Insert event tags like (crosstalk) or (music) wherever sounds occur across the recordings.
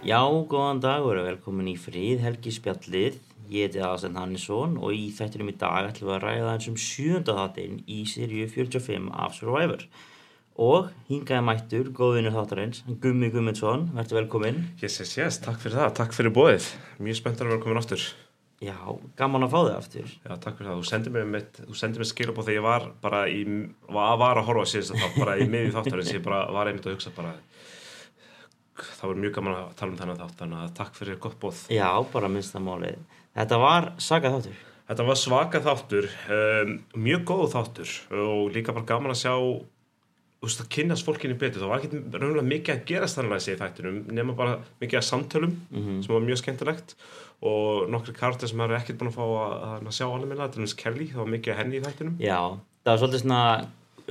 Já, góðan dag og velkomin í frið Helgi spjallið. Ég heiti Aðarsteinn Hannesson og í þættinum í dag ætlum við að ræða eins um sjönda þáttinn í seríu 45 af Survivor. Og hingaði mættur, góðvinur þáttarins, Gummi Gumminsson, verður velkomin. Yes, yes, yes, takk fyrir það, takk fyrir bóðið. Mjög spenntur að vera komin aftur. Já, gaman að fá þig aftur. Já, takk fyrir það. Þú sendið mér, mitt, þú sendið mér skilabóð þegar ég var bara í, var, var að horfa að það bara í miðið þáttarins. Ég bara var einmitt að hugsa bara, það var mjög gaman að tala um þennan þátt, þannig að takk fyrir gott bóð. Já, bara minnst að málið. Þetta var saga þáttur. Þetta var svaka þáttur, um, mjög góð þáttur og líka bara gaman að sjá veist, að kynast fólkinni betur, það var ekki raunverulega mikið að gerast þannig að segja þættinum nema bara mikið að samtölum sem var mjög skemmtilegt og nokkri karakter sem er ekkert búin að fá að, að, sjá alveg minna, þetta er Kelly, það var mikið að henni í þættinum Já, það var svolítið svona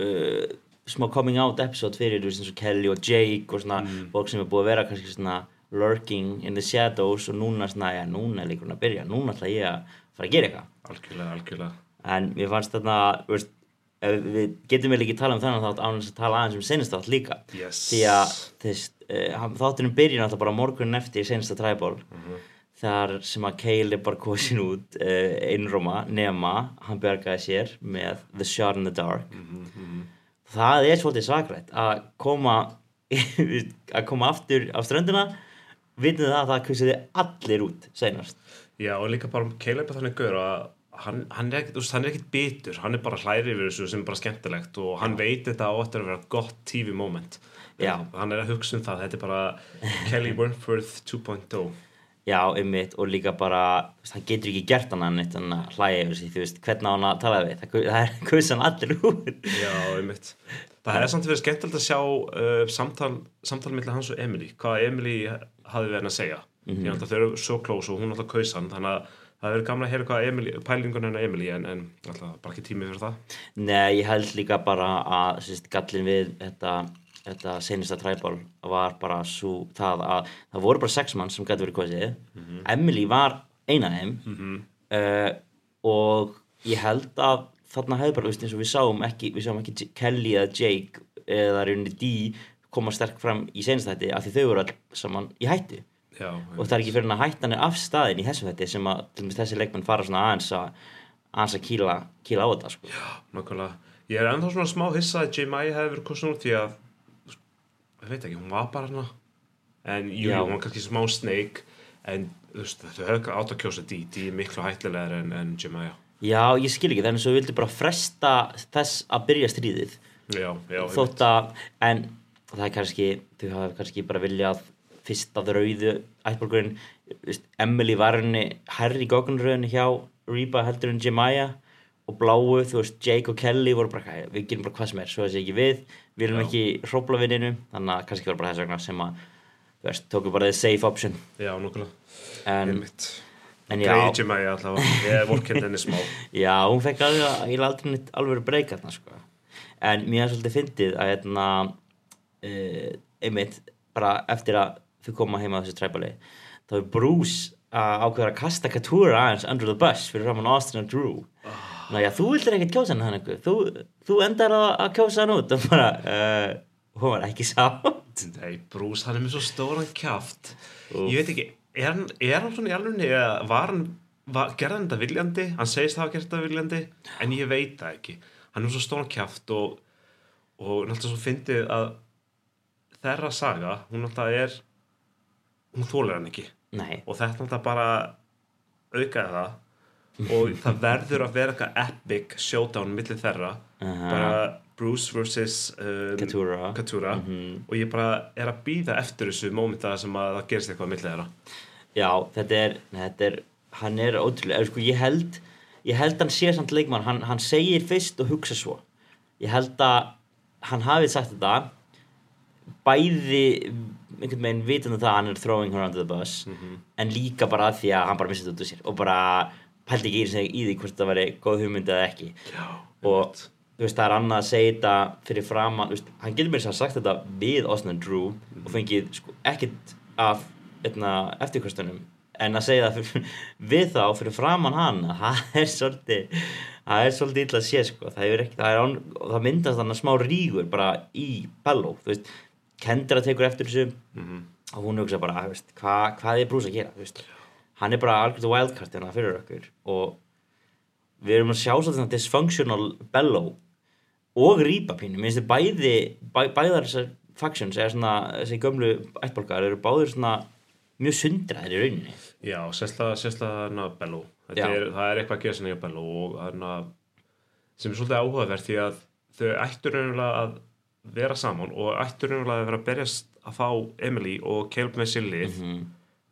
uh, smá coming out episode fyrir þú veist eins og Kelly og Jake og svona fólk sem er búið að vera kannski svona lurking in the shadows og núna svona, já, núna er leikurinn að byrja, núna ætla ég að fara að gera eitthvað. Algjörlega, algjörlega. En mér fannst þarna, veist við getum vel ekki tala um þennan þátt án þess að tala aðeins um senast þátt líka. Yes. því að þess, uh, þáttunum byrja náttúrulega bara morgunin eftir senasta træból þar sem að Kale er bara kosin út uh, einróma nema hann bjargaði sér með The Shot in the Dark það er svolítið svakrætt að koma (laughs) að koma aftur á ströndina. Vitið það að það kusiði allir út senast Já, og líka bara Caleb er þannig gaur að hann, hann er er ekkit bitur. Hann er bara hlæri yfir þessu sem er bara skemmtilegt og hann veit þetta á eftir að vera gott TV moment. Já. hann er að hugsa um það, þetta er bara (laughs) Kelly Wentworth 2.0 Já, einmitt, og líka bara, þú veist, hann getur ekki gert hann annað en að hlæja yfir sig, þú veist, hvernig hann að tala við, það, það er (laughs) kusan allir út. Já, einmitt. Það hefði samt verið skemmtilegt að sjá uh, samtal, samtal millir hans og Emily hvað Emily hafði verið að segja. Ég held að þau eru svo close og hún alltaf hann þannig að það verið gamla að heyra hvað Emily, pælingun hennar Emily en, en alltaf bara ekki tími fyrir það. Nei, ég held líka bara að, sérst, gallin við þetta, þetta senista træból var bara svo það að það voru bara sex mann sem gæti verið kosið, Emily var eina af þeim. Uh, og ég held að þarna hefði bara, veist, eins og við sáum ekki, við sáum ekki Kelly eða Jake eða rauninni Dee koma sterk fram í senastætti af því þau voru all saman í hættu. Já, og það er ekki fyrir að hættan er af staðin í þessum þetta sem að þessi leikmenn fara svona aðeins að aðeins að kýla, kýla á þetta sko. nákvæmlega. Ég er ennþá svona smá hissa að J. Mai hefði verið kosin út því að ég veit ekki, hún var bara hana en jú, Já. hún var kannski smá snake en þú veist, þau hefði ekki átt að kjósa er miklu hættilegar en, en J. Mai Já, ég skil ekki þannig að við vildum bara fresta þess að byrja stríðið Já, já, þótt að, en það er kannski þau hafa kannski bara viljað fyrst af rauðu ættborgurinn veist, Emily var henni herri í gókunröðinni hjá Reba heldur en Jemaya og bláu, þú veist, Jake og Kelly voru bara, "Hæ, við gerum bara hvað sem er, svo þessi ekki við við erum ekki hrópla vinninu þannig að kannski var bara þess vegna sem að veist, tóku bara the safe option. Já, nákvæmlega. En, en já, Greið J. Mai allavega, ég er vorkend henni smá. (laughs) Já, hún fekk alveg aldrei alveg breyka þarna sko. en mér er svolítið fyndið að hérna uh, einmitt bara eftir að þau koma heima á þessu træbali þá er Bruce að ákveða að kasta Katura aðeins under the bus fyrir framann Austin og Drew Ná já, þú vildir ekkert kjósa hann hann eitthvað þú, þú endar að, að kjósa hann út og bara, uh, hún var ekki sátt. Nei, Bruce, hann er með svo stóran kjaft. Ég veit ekki, er hann, er hann svona í alveg var hann, var, gerði hann þetta viljandi? Hann segist hafa gert þetta viljandi en ég veit það ekki, hann er með svo stóran kjaft og, og náttúrulega svo fyndið að þeirra saga, hún náttúrulega er hún þólar hann ekki. Nei, og þetta náttúrulega bara aukaði það og það verður að vera eitthvað epic showdown millir þeirra. Aha. bara Bruce vs. Um, Katura. Katura. og ég bara er að býða eftir þessu mómenta sem að það gerist eitthvað millir þeirra. Já, þetta er, þetta er hann er ótrúlega, sko ég held ég held hann sé samt leikmann, hann, hann segir fyrst og hugsa svo. Ég held að hann hafi sagt þetta. Bæði einhvern veginn vitandi það að hann er throwing her under the bus. En líka bara því að hann bara missið þetta út úr sér. Og bara pældi ekki í, sig í því hvort það væri góð hugmynd eða ekki. Já, og þú veist það er annað að segja þetta fyrir þú veist, hann getur mér sem sagt þetta við and Drew og fengið sko, ekkert af etna, eftirkvæstunum en að segja það fyrir, (laughs) við þá fyrir framann hann að það er svolítið það er svolítið illa að sé sko. Það, ekki, það, án, það myndast þannig smá rígur bara í Bello Kendra tekur eftir þessu og hún hugsa bara, veist, hva, hvað er Bruce að gera þú veist, hann er bara algjörðu wildcard hérna fyrir okkur og við erum að sjá svona dysfunctional Bello og Rýpa pínu, minnst þið bæði bæ, bæðar þessar factions eða svona þessi gömlu ættbólkar eru báður svona mjög sundraðir í rauninni. Já, sérslega, sérslega hana Bello Þetta Já. er, það er eitthvað að gera sinni á Bello og hana, sem er svolítið áhugavert því að þau ættur raunverulega að vera saman og ættur raunverulega að vera að berjast að fá Emily og Caleb með sillið Mhm.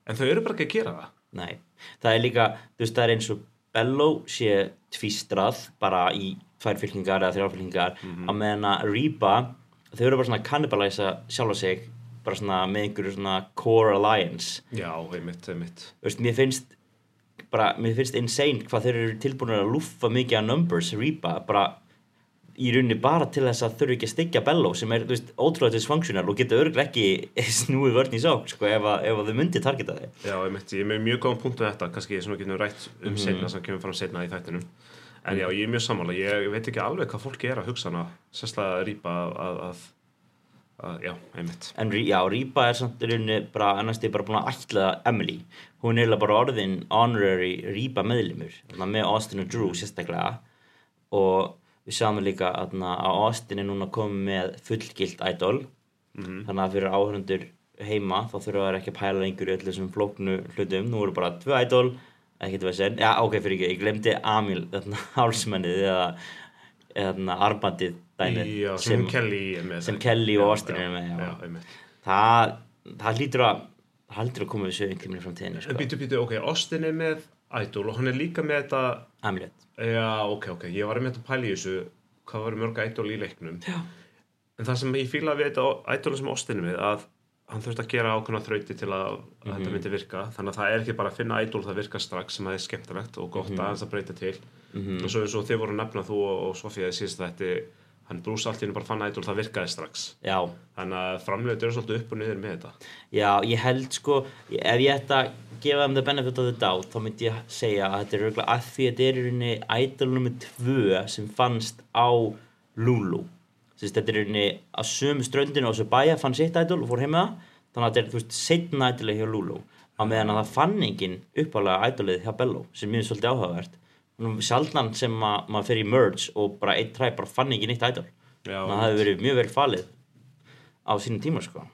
en þau eru bara ekki að gera það Nei, það er líka, þú veist, það er eins og Bello sé tvístrað bara í tvær fylkingar eða þrjár fylkingar Mhm. á meðan að Reba, þau eru bara svona að kannibalæsa sjálfa sig bara svona með einhverju svona core alliance. Já, einmitt, einmitt. Þú veist, mér finnst bara, mér finnst insane hvað þeir eru tilbúin að lúffa mikið af numbers Reba, bara í rauninni bara til þess að þurfi ekki að styggja Bello sem er, þú veist, ótrúlega dysfunctional og getur örglega ekki (laughs) snúið vörn í sók sko, ef, að, þau myndi targeta þig. Já, ég er með mjög góðan punkt um þetta. Kannski sem við getum rætt um Mhm. seinna sem kemur fram seinna í þættinum. En já, ég er mjög sammála, ég veit ekki alveg hvað fólki er að hugsa hana, sérslega að rýpa að, að, að já, einmitt. En Rí- já, Rýpa er samt í rauninni bara annars þið bara búin að ætla Emily. Hún er bara orðin honorary Rýpa meðlimur þarna með Við sjáum líka þarna, að Austin er núna komið með fullgilt idol þannig að fyrir áhörundur heima þá þurfa þær ekki að pæla lengur í öllu þessum flóknu hlutum nú eru bara tvö idol ekkert vesen, já ok fyrir ekki, ég glemdi Amil þarna (laughs) hálsmennið eða, eða arbandið dæmið sem, er sem það. Kelly og Austin eru með, já. Það, það hlýtur að það hlýtur að koma við sögum kemur fram tíðinu En sko. býtu, býtu, ok, Austin er með Idol og hann er líka með þetta Amulet. Já, ok, ok, ég var með þetta að pæla í þessu hvað var mörg Idol í leiknum. Já. En það sem ég fíla við þetta Idol sem er með að hann þurft að gera ákveðna þrauti til að, að þetta myndi virka. Þannig að það er ekki bara að finna Idol það virka strax sem það er skemmtilegt og gott að hans að breyta til. Og svo eins og þið voru að nefna þú og, Sofía síðast þetta hann brús allt í henni bara fann Idol það virkaði strax. Já, þannig að framleitur er svolítið upp og niður með þetta. Já, ég held sko ef ég ætta að gefa þeim the benefit of the doubt þá myndi ég segja að þetta er örgulega að því að þetta er í rauninni idol nummer tvö sem fannst á Lulu. Sist, þetta er í rauninni að sömu ströndinu á þessu bæja fann sitt idol og fór heim með það. Þannig að þetta er, þú veist, setna idolið hjá Lulu. Á meðan að það fann engin uppálega idolið hjá Bello sem mjög svolítið áhugavert Sjaldan sem að maður fer í merge og bara eitt træ bara fann engin nýtt idol Já, þannig að það hefur verið mjög vel falið á sínum tíma sko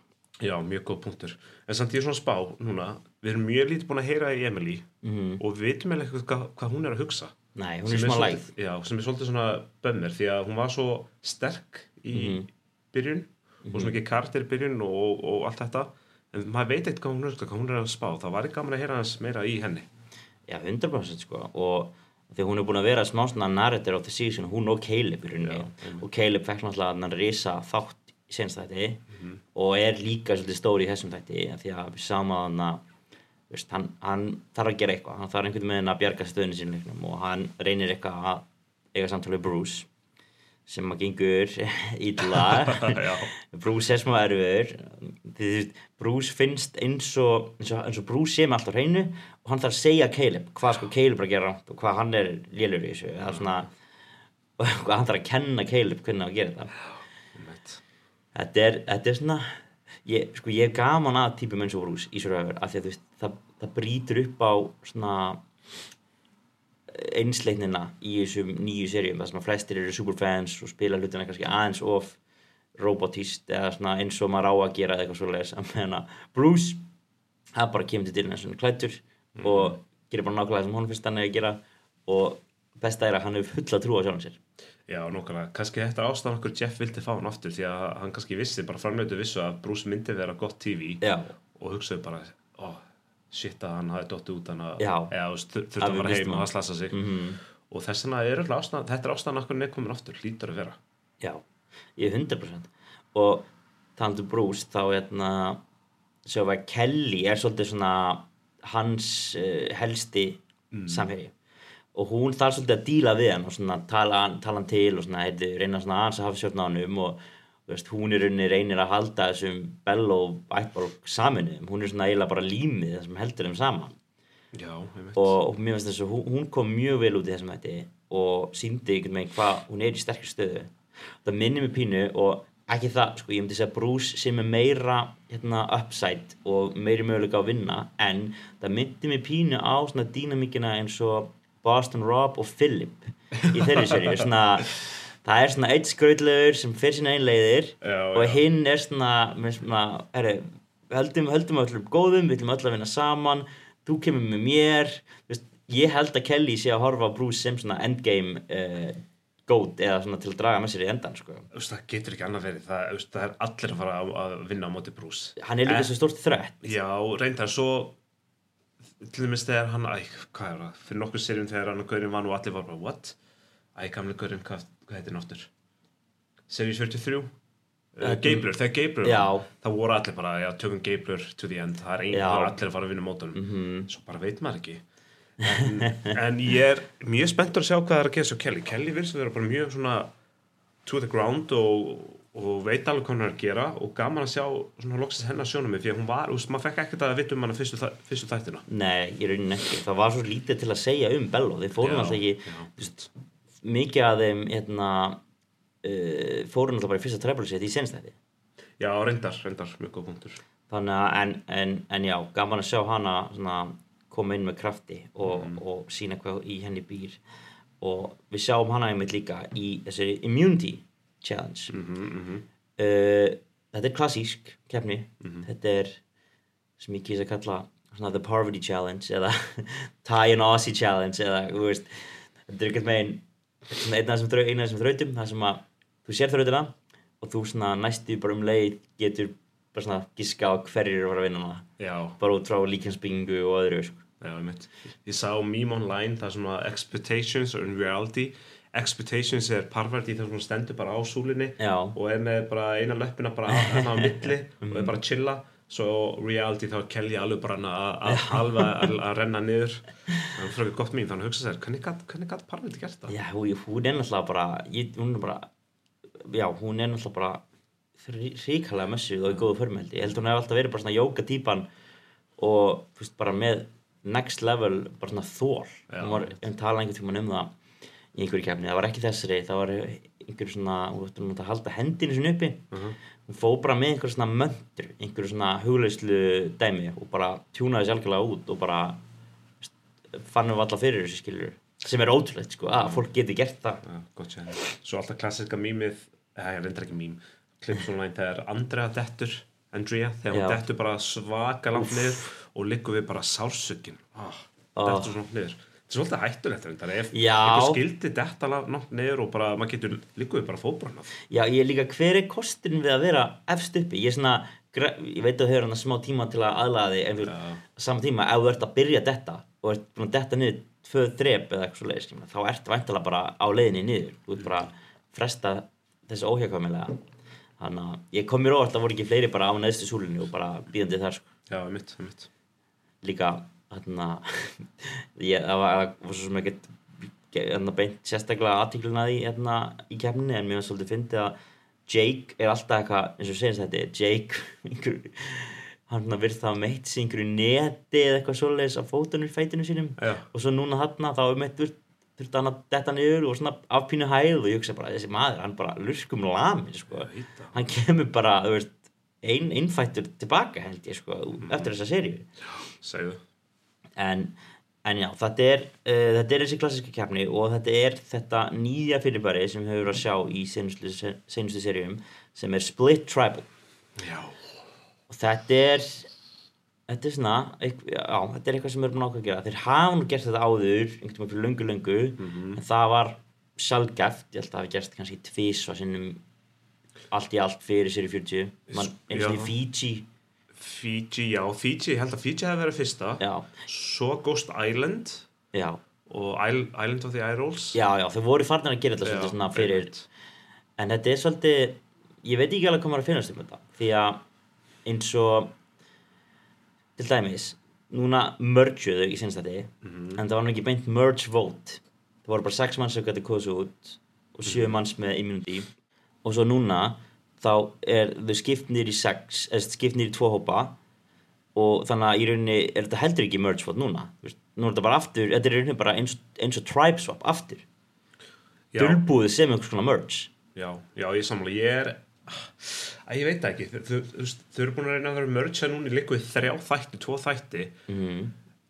Já, mjög góð punktur. En samt ég er svona spá núna, við erum mjög lítið búin að heyra í Emily Mhm. og við veitum eða eitthvað hvað, hvað hún er að hugsa. Nei, hún er smá læg Já, sem er svolítið svona bömmir því að hún var svo sterk í Mhm. byrjun og svo mikið karakter í byrjun og, og allt þetta. En maður veit eitthvað hvað hún er, hvað hún er að spá. Það var ekki gaman að heyra hans meira í henni. Já, 100% sko og því hún er búin að vera smá svona narrator of the season, hún og Caleb í rauninni. Já, og Caleb fekk náttúrulega hann risa þátt í senst þætti. Mhm. og er líka svolítið stóri í þessum þætti því að við sáum að hann að veist, hann, hann þarf að gera eitthvað. Hann þarf einhvern veginn að bjarga stöðinu sín leiknum og hann reynir eitthvað að eiga samtalið Bruce sem að gengur (laughs) (laughs) Já. Bruce er smá veist, Bruce finnst eins og, og, og Bruce sé með allt á hreinu og hann þarf að segja Caleb hvað sko Caleb er að gera og hvað hann er lélur í þessu eða svona (laughs) og hann þarf að kenna Caleb hvernig að gera Einmitt. þetta er, þetta er svona ég, sko, ég er gaman að típum eins og Bruce í Survivor af því að þú veist, það, það brýtur upp á svona einsleiknina í þessum nýju serjum þar sem að flestir eru superfans og spila hlutina kannski aðeins of robotist eða svona eins og maður á að gera eitthvað svoleiðis. (laughs) Að meðan Bruce það bara kemur til dyrna svona klættur og gerir bara nákvæmlega sem hún finnst hann að gera og besta er að hann hefur fulla trú á sjálfum sér. Já, nokkulega. Kannski þetta ástæðan okkur Jeff vildi fá hann aftur því að hann kannski vissi, bara framleitu vissu að Bruce myndi vera gott TV já, og hugsaðu bara, shit að hann hafi dottið út hann að, þurfti Að að við misstum heim og að slasa sig. Mhm. Og þess vegna er örugglega ástæðan, þetta er ástæðan okkur hann er komin aftur, lítur að vera. Já, ég er 100% og talandu Bruce þá hérna sjá að Kelly er svolítið svona hans uh, helsti mm. samherji. Og hún þarf svolítið að díla við hann og svona tala, tala hann til og svona heiti, reyna svona aðeins að hafa sjöfn á hann og þú veist, hún er rauninni reynir að halda þessum Bell og Ættborg saminuðum hún er svona eiginlega bara límið það sem heldur þeim saman. Já, og, og mér finnst þess að hún, kom mjög vel út í þessum hætti og síndi einhvern veginn hvað hún er í sterkri stöðu. Það minnir mig pínu og ekki það, sko, ég myndi segja Bruce sem er meira hérna, upside og meiri möguleika að vinna en það myndi mig pínu á svona dýnamíkina eins og Boston Rob og Philip í þeirri séri svona, það er svona eitt skrautlegur sem fyrir sína einleiðir Já, og hinn er svona, herri, höldum, höldum öllum góðum við ætlum öll að vinna saman þú kemur með mér. Veist, ég held að Kelly sé að horfa á Bruce sem svona endgame uh, góð eða svona til að draga með sér í endan sko. Það getur ekki annað verið. Það, það er allir að fara að, að vinna á móti brús hann er líka En- svo stórt þrætt Já, reyndar svo til dæmis þegar hann, æ, hvað er það? Fyrir nokkuð serjum þegar hann og Gaurin var nú allir var bara, what? Æ, gamli Gaurin, hvað, hvað heitir hann aftur? Series 43? Uh, Gablur, þegar Gablur Já. það voru allir bara, já, tökum Gablur to the end, það er ein, Já. það er allir að fara að vinna mótunum Mhm. svo bara veit maður ekki en, (laughs) en ég er mjög spenntur að sjá hvað það er að gera svo Kelly Kelly virðist að vera bara mjög svona to the ground og, og veit alveg hvað hann er að gera og gaman að sjá svona loksins hennar sjónum því að hún var, veist, maður fekk ekkert að vita um hana fyrstu, fyrstu þættina Nei, ég raunin ekki. Það var svo lítið til að segja um Bello. Þeir fórum alltaf ekki, þú veist, mikið að þeim, hérna, uh, fórum alltaf bara í fyrsta trebulsið í senstætti. já, reyndar, reyndar, mjög góð punktur Þannig að, en, en, en já, gaman að sjá hana svona koma inn með krafti og, Mhm. og sína hvað í henni býr. Og við sjáum hana einmitt líka í þessi Immunity Challenge. mm -hmm, uh, þetta er klassísk keppni Mhm. þetta er sem ég kýs að kalla svona the poverty challenge eða (laughs) tie and Aussie challenge eða þú veist þetta er ekkert megin þetta er svona einn af þessum þrautum það sem að þú sér þrautina og þú næstu bara um leið getur bara svona giska á hverjir eru að að vinna hana já, bara út frá líkansbyggingu og öðru sko. já, ég ég sá meme online, það er svona expectations and reality. Expectations er parvært í það sem hún stendur bara á súlinni já, og er með bara eina löppina bara hérna á milli (laughs) og er bara að chilla svo reality þá Kelly alveg bara að- að- alveg að, að renna niður. Það er frekar gott mín þannig að hugsa sér hvernig gat Parvati gert það? já hún, er náttúrulega bara hún er bara já, hún er náttúrulega bara ríkalega mössuð og í góðu förmældi ég. Held hún hef alltaf verið bara svona jóka típan og þú veist bara með next level bara svona þól hún var, hún talaði einhvern tímann um það í einhverju kefni, það var ekki þessari það var einhverju svona, hún var að halda hendinu sinni uppi. Mhm. Hún fó bara með einhverju svona möndur einhverju svona hugleyslu dæmi og bara tjúnaði algjörlega út og bara fannum við alla fyrir þessu skilur sem er ótrúlegt sko, að fólk geti gert það Já, gott sér svo alltaf klassiska mýmið eða ég reyndar ekki mým klips online þegar Andrea dettur Andrea, þegar hún Já. dettur bara svaka langt niður og liggur við bara sársökin Oh. dettur svo langt niður er svolítið hættulegt reyndar ef Já. einhver skildi detta langt niður og bara maður getur við bara fóbrannað Já, ég er líka, hver er kosturinn við að vera efst uppi? Ég er svona, ég veit að þau hefur hann smá tíma til að aðlaða þig, en þú Já. veist, sama tíma, ef þú ert að byrja detta og ert búin að detta niður tvö þrep eða eitthvað svo leiðis, þá ert væntalega bara á leiðinni niður, þú ert bara að fresta þessu óhjákvæmilega. Þannig að ég kom mér óvart að voru ekki fleiri bara á neðstu súlinu og bara býðandi þar, sko. já, mitt, mitt Líka, þarna, (laughs) ég, það var, var svo sem ekkert hérna beint sérstaklega aðtíkluna því hérna í kemni en mér var svolítið fyndið að Jake er alltaf eitthvað eins og segist þetta Jake (laughs) einhver, hann virð það meitt sig einhverju neti eða eitthvað svoleiðis á fótunum fætinu sínum Já. og svo núna þarna þá um eitt þurfti hann að detta niður og svona afpínu hæð og ég hugsa bara þessi maður hann bara lurkum lamin sko. Hann kemur bara þú veist ein, innfættur tilbaka held ég sko eftir þessa seríu segðu en, en já, þetta er, uh, þetta er þessi klassiska keppni og þetta er þetta nýja fyrirbæri sem við höfum verið að sjá í senustu, senustu seríum sem er Split Tribal. Já, og þetta er þetta er svona, já, þetta er eitthvað sem er búin ákveð að gera. Þeir hafa nú gert þetta áður einhvern veginn fyrir löngu löngu en það var sjálfgæft, ég held að það hafi gerst kannski tvís og sinnum allt í allt fyrir sér 40 Man, eins og í. Fiji Fiji, já, Fiji, ég held að Fiji hefði verið fyrsta. Já, svo Ghost Island. Já, og Island of the Eye Rolls. Já, já þau voru farnir að gera þetta svolítið svona fyrir einmitt. En þetta er svolítið, ég veit ekki alveg hvað maður að finnast um þetta því að eins og til dæmis, núna mergeðu í sinns þetta Mhm. en það var nú ekki beint merge vote. Það voru bara sex manns sem gæti kosu út og sjö Mhm. manns með immunity. Og svo núna þá er þau skipt niður í sex eða skipt niður í tvo hópa og þannig að í rauninni er þetta heldur ekki merge vote núna. Nú er þetta bara aftur, þetta er í rauninni bara eins, eins og tribe swap aftur. Já, dulbúið sem einhvers konar merge. Já, já, ég samla ég er að ég veit það ekki. Þau, þau, þau, eru búin að reyna að vera mörgja núna í líku í þrjá þætti, tvo þætti. Mm,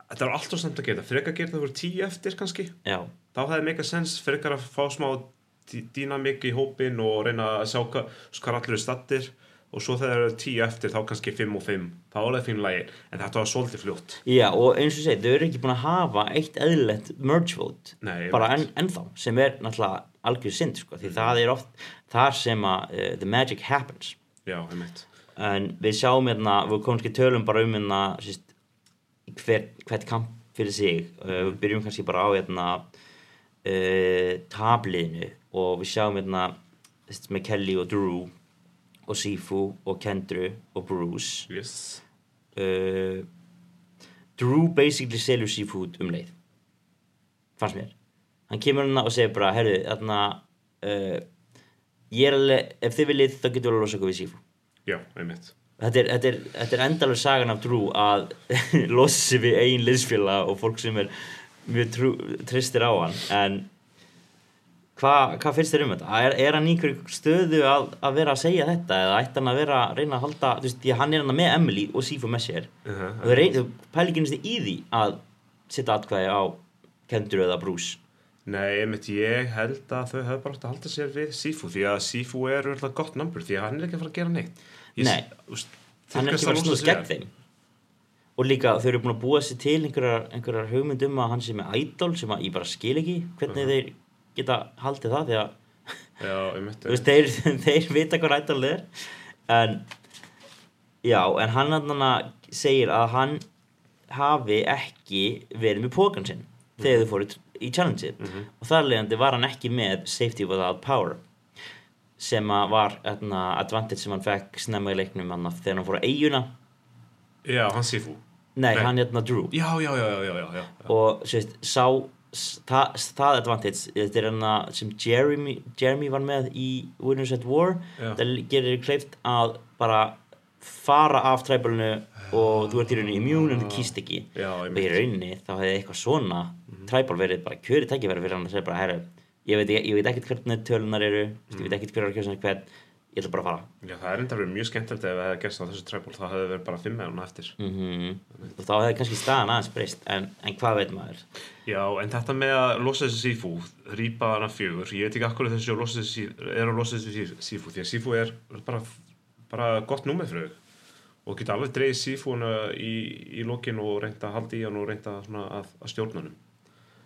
þetta var alltaf samt að gera frekar gera það voru tíu eftir kannski. Já, þá hefði mega sens frekar að fá smá dý- dýnamik í hópin og reyna að sjá hvað, hvað allir eru stattir og svo þegar það eru tíu eftir þá kannski fimm og fimm. Þá er það fín lagi. En þetta var svolítið fljótt. Já og eins og segi, þau eru ekki búin að hafa eitt eðlilegt merge vote. Nei, bara en, ennþá, sem er náttúrulega algjör synd, sko, því það er oft þar sem að uh, the magic happens. Já, einmitt. En við sjáum hérna, við komum ekki tölum bara um hérna síst, hver, hvert kamp fyrir sig. Uh, við byrjum kannski bara á hérna uh, tabliðinu og við sjáum hérna með Kelly og Drew og Sifu og Kendru og Bruce. Yes. uh, Drew basically selur Sifu út um leið fannst mér. Hann kemur hérna og segir bara herru, þarna uh, ég er alveg, ef þið viljið þá getur við að losa okkur við Sifu. Já, einmitt. Þetta er, þetta er, þetta er endalur sagan af trú að (laughs) losa sig við eigin liðsfélag og fólk sem er mjög trú, tristir á hann en hvað hva finnst þér um þetta? Er, er hann í einhverju stöðu að, að vera að segja þetta eða ætti hann að vera að reyna að halda þú veist, því að hann er hann með Emily og Sifu með sér uh -huh. og þau reyna, pæli ekki næstu í því að setja atkvæði á Kendur eða Bruce Nei, einmitt, ég held að þau hefur bara átt að halda sér við Sifu því að Sifu er alltaf gott number því að hann er ekki að fara að gera neitt ég, Nei. úst, hann er ekki bara snúðast gegn þeim og líka þau eru búin að búa sér til einhverjar, einhverjar hugmyndum að hann sé með idol sem að ég bara skil ekki hvernig þeir geta haldið það því að Já, veist, þeir, (laughs) þeir vita hvað idol er en já, en hann hann segir að hann hafi ekki verið með pókan sinn þegar þau fóru í challenge og þar leiðandi var hann ekki með safety without power sem að var etna, advantage sem hann fekk snemma í leiknum hann þegar hann fór á eiguna Já, hann Sifu. Nei, Nei. hann hérna Drew. Já, já, já, já, já, já, og sérst, sá það, það advantage þetta er hérna sem Jeremy, Jeremy var með í Winners at War Já. það gerir kleift að bara fara af træbælunu og þú ert í rauninni immune en þú kýst ekki Já, og í rauninni þá hefði eitthvað svona træbál verið bara kjöri tækifæri fyrir hann að segja bara herru, ég veit, ég, ég veit ekkert hvernig tölunar eru mm. ég veit ekkert hver er að kjósa hvern ég ætla bara að fara. Já, það er enda verið mjög skemmtilegt ef það hefði gerst á þessu træból þá hefði verið bara fimm með hún eftir. Mm og þá hefði kannski staðan aðeins breyst en, en hvað veit maður? Já, en þetta með að losa þessi Sifu rýpa hana fjögur, ég veit ekki akkur þessi að þessi, er að losa þessi Sifu því að Sifu er bara, bara gott númið fyrir þau. Og geta alveg dreigð Sifuna í, í lokin og reynda að halda í hann og reynda að, að stjórna hann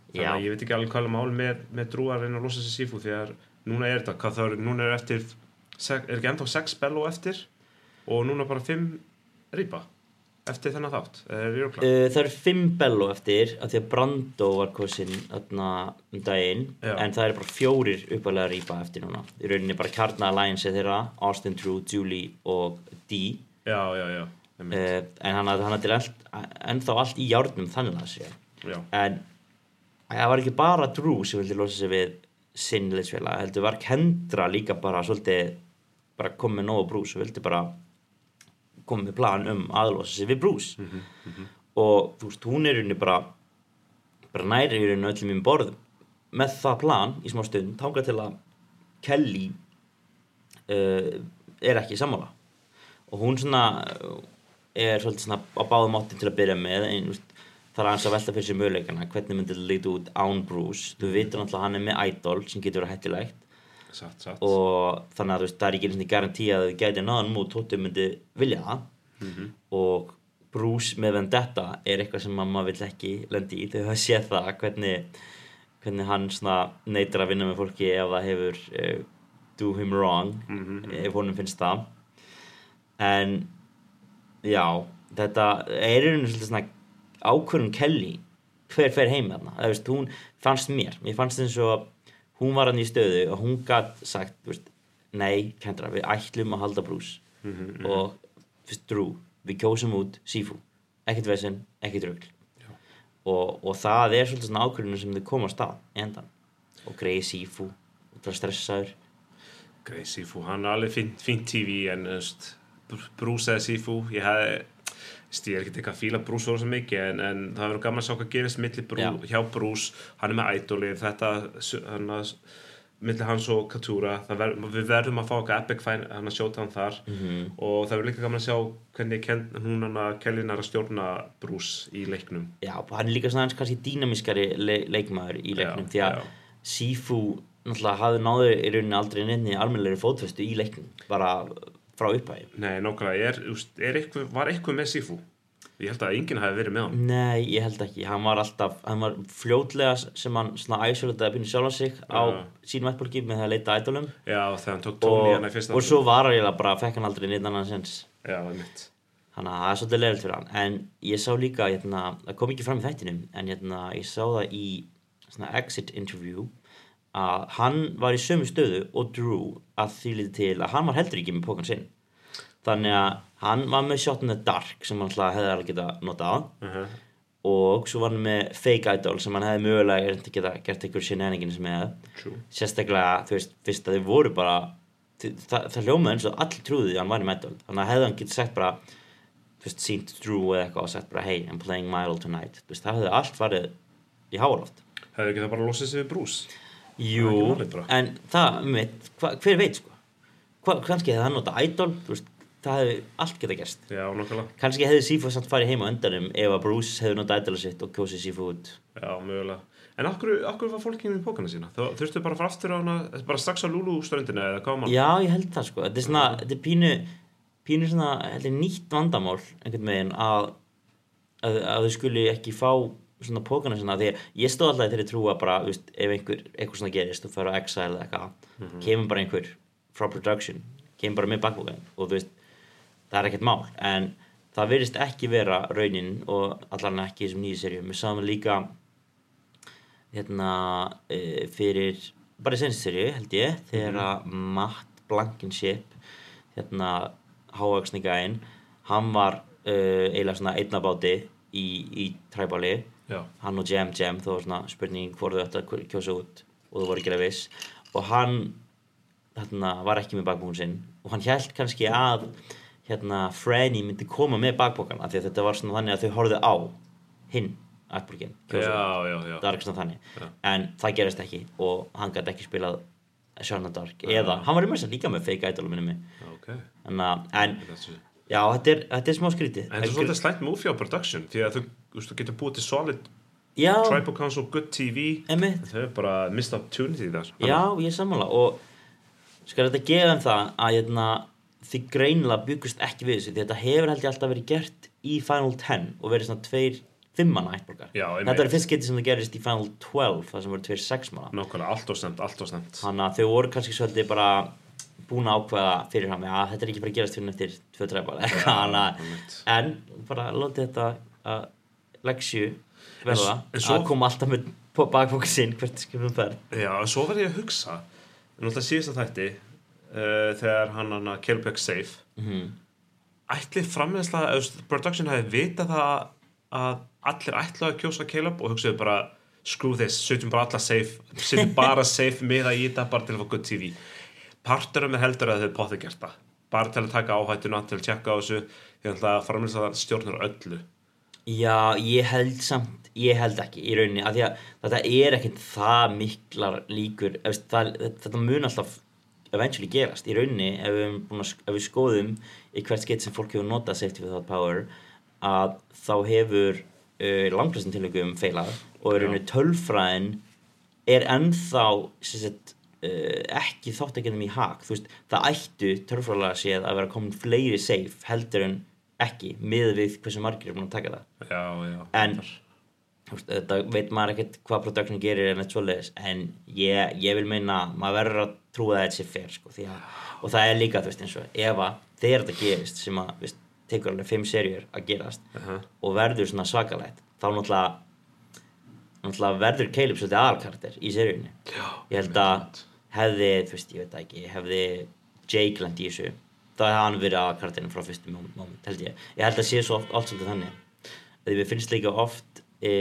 þannig að ég veit ekki alveg hvað er mál með, með drú að reyna að losa þessi Sifu því að núna er þetta, hvað það er, núna er eftir er ekki ennþá 6 bello eftir og núna bara 5 rýpa eftir þennan þátt, Uh, það eru fimm bello eftir að því að Brando var kosin þarna um daginn Já. en það eru bara fjórir uppalega rýpa eftir núna. Í rauninni bara Alliance er þeirra Austin True, Julie og Dee já, já, já, uh, en hann er allt, ennþá allt í járnum þannig að sé. Já. en það var ekki bara Drew sem vildi losa sig við sinnleisfélag heldur var Kendra líka bara svolítið bara komið með nógu Bruce og vildi bara komið með plan um aðlosa sig við Bruce. Og þú veist, hún er í rauninni bara bara næri í rauninni öllum um borð með það plan í smá stund tanga til að Kelly uh, er ekki sammála. Og hún svona uh, er svolítið svona á báðum áttin til að byrja með en veist, það er aðeins að velta fyrir sér möguleikana hvernig myndi þetta líta út án Bruce. Þú veitur náttúrulega að hann er með idol sem getur verið hættilegt satt, satt. Og þannig að veist, það er ekki einu garantí að þau gæti náðan mút tóttu myndi vilja það. Og Bruce með Vendetta er eitthvað sem maður vill ekki lendi í. Þau hafa séð það hvernig, hvernig hann neytar að vinna með fólki ef það hefur uh, do him wrong ef honum finnst það. En já, þetta er rauninu svolítið svona ákvörðun Kelly. Hver fer heim þarna, það veist, hún fannst mér. Mér fannst eins og hún var hann í stöðu og hún gætt sagt veist, nei, Kendra, við ætlum að halda Bruce og fyrst Drew, við kjósum út Sifu, ekkert vesen, ekkert rugl. Og, og það er svolítið svona ákvörðunum sem þau komast í endan og greiði Sifu og það stressaður. Grey Sifu, hann er alveg fínt, fínt TV en þú veist, Br- Bruce eða Sifu ég veist, ég er ekki eitthvað að fíla Bruce svo mikið en, en það verður gaman að sjá hvað gerist Brú, Já. hjá Bruce, hann er með idolið þetta hann að milli hans og Katúra ver, við verðum að fá eitthvað epic fæn hann að sjóta hann þar Mhm. og það verður líka gaman að sjá hvernig ken, hún hann að Kellin er að stjórna Bruce í leiknum Já, hann er líka svona hans kannski dýnamískari le leikmaður í leiknum Já, því að. Sifu náttúrulega hafði náður í rauninni aldrei nefni almennlegri fótfestu í leiknum bara frá upphæði Nei, nákvæmlega, er, er eitthvað, var eitthvað með Sifu? Ég held að enginn hafi verið með hann Nei, ég held ekki, hann var alltaf hann var fljótlega sem hann svona að byrja sjálf sig á Já. sínum ættbólki með það að leita ædolum Já, þegar hann tók tóni og, hann í fyrsta og svo var hann bara, fekk hann aldrei neitt annan sens Já, einmitt. Þannig að það er svolítið leiðilt fyrir hann. En ég sá líka, hérna, það kom ekki fram í þættinum en hérna, ég sá það í exit interview að hann var í sömu stöðu og Drew að því lítið til að hann var heldur ekki með pókan sinn. Þannig að hann var með Shot in the Dark sem hann alltaf hefði alveg getað notað uh -huh. og svo var hann með Fake Idol sem hann hefði mögulega að geta gert einhver shenanigans með. True. Sérstaklega, þú veist, fyrst að þau voru bara það, það hljómaði eins og allir trúði að hann var í metal þannig að hefði hann getið sagt bara veist, sínt Drew eða eitthvað og sagt bara hey, I'm playing my idol tonight. Veist, það hefði allt farið í háaloft Hefði ekki það bara losið við Bruce Jú, er en það, mitt, hva, hver veit sko. Hva, kannski hefði hann notað idol þú veist, það hefði allt Já, nákvæmlega. Kannski hefði Sifu samt farið heima öndanum ef að Bruce hefði notað idol sitt og kjósið Sifu út. Já, mögulega. En okkur, okkur var fólkinu í pókana sína? Þá þurftu bara að fara aftur á hana bara strax á Lulu ströndina eða var Já, ég held það sko. Þetta er svona, þetta er pínu pínu svona, held ég, nýtt vandamál einhvern veginn að að, að þau skuli ekki fá svona pókana sinna því að ég stóð alltaf til að trúa bara, þú veist, ef einhver eitthvað svona gerist, þú fer á Exile eða eitthvað kemur bara einhver frá production kemur bara með bakbókan og þú veist það er ekkert mál, en það verðist ekki vera raunin og allan ekki í þessum nýju serjum, við sáum líka hérna e, fyrir bara í senst serju held ég þegar að Matt Blankenship hérna hávaksningæinn hann var uh, eiginlega svona einnabáti í, í træbáli Já, hann og Jem Jem þá var svona spurning hvort þau ætti að kjósa út og þú voru ekki að viss. Og hann hérna, var ekki með bakbókun sinn og hann held kannski að hérna, Franny myndi koma með bakbókan af því að þetta var svona þannig að þau horfðu á hinn já, já, já. það var ekki svona þannig. Já. en það gerist ekki og hann gæti ekki spilað Shauna Dark eða hann var í mörgsa líka með fake idol minni mig. Já, ok en, en já þetta er, þetta er smá skrítið. En þetta er svolítið slæmt movie á production því að þú, þú, veist, þú getur búið til solid já, Tribal Council, good TV emitt Þau er bara missed opportunity þar Já, ég er sammála. Og skal þetta gefa þeim það að hérna, þið greinilega byggust ekki við þessu því þetta hefur held ég alltaf verið gert í Final 10 og verið svona tveir fimmana ættborgar. Þetta er fyrst getið sem það gerist í Final 12 það sem voru tveir sexmana. Nákvæmlega, allt og snemt, allt og snemt Þannig að þau voru kannski svolítið bara búin að ákveða fyrir hann að þetta er ekki bara gerast fyrir eftir tvö (laughs) einmitt. en bara látið þetta að leksju verða að koma alltaf með bakfókið sinn hvert skipum fer Já, en svo verð ég að hugsa En alltaf síðasta þætti uh, Þegar hann hann að Kelbeck safe mm Ætli framleiðsla eða, þú veist, Production hefði vitað það að allir ætlaðu að kjósa Caleb og hugsaðu bara screw this, setjum bara alla safe setjum bara (laughs) safe miða í þetta bara til að fá good TV parturum er heldur að þau potið gert það. Bara til að taka áhættuna, til að tjekka á þessu því að framleiðsla stjórnur öllu Já, ég held samt, ég held ekki í rauninni, af því að þetta er ekkert það miklar líkur, ef, það, þetta mun alltaf eventually gerast í rauninni ef við, að ef við skoðum í hvert skeitt sem fólk hefur notað safety without power að þá hefur uh, langflestin tilvægum feilað og í rauninni tölfræðin er ennþá sagt, uh, ekki þáttekinum í hag. Þú veist, það ættu tölfræðilega séð að vera komin fleiri safe heldur en ekki með við hversu margir er búin að taka það. Já, já en veist, þetta veit maður ekkert hvað production gerir en eitt svoleiðis en ég, ég vil meina maður verður að trúa að þetta sé fair sko, og það er líka þú veist eins og ef að þegar þetta gerist sem að veist, tekur alveg fimm serjur að gerast uh og verður svona svakalegt þá náttúrulega, náttúrulega verður Caleb svolítið aðalkarakter í serjunni ég held að hefði, þú veist, ég veit það ekki hefði Jake lent í þessu þá hefði hann verið aðalkarakterinn frá fyrstu moment, held ég, ég held að sé svo oft, allt svolítið þannig. Því við finnst líka oft e,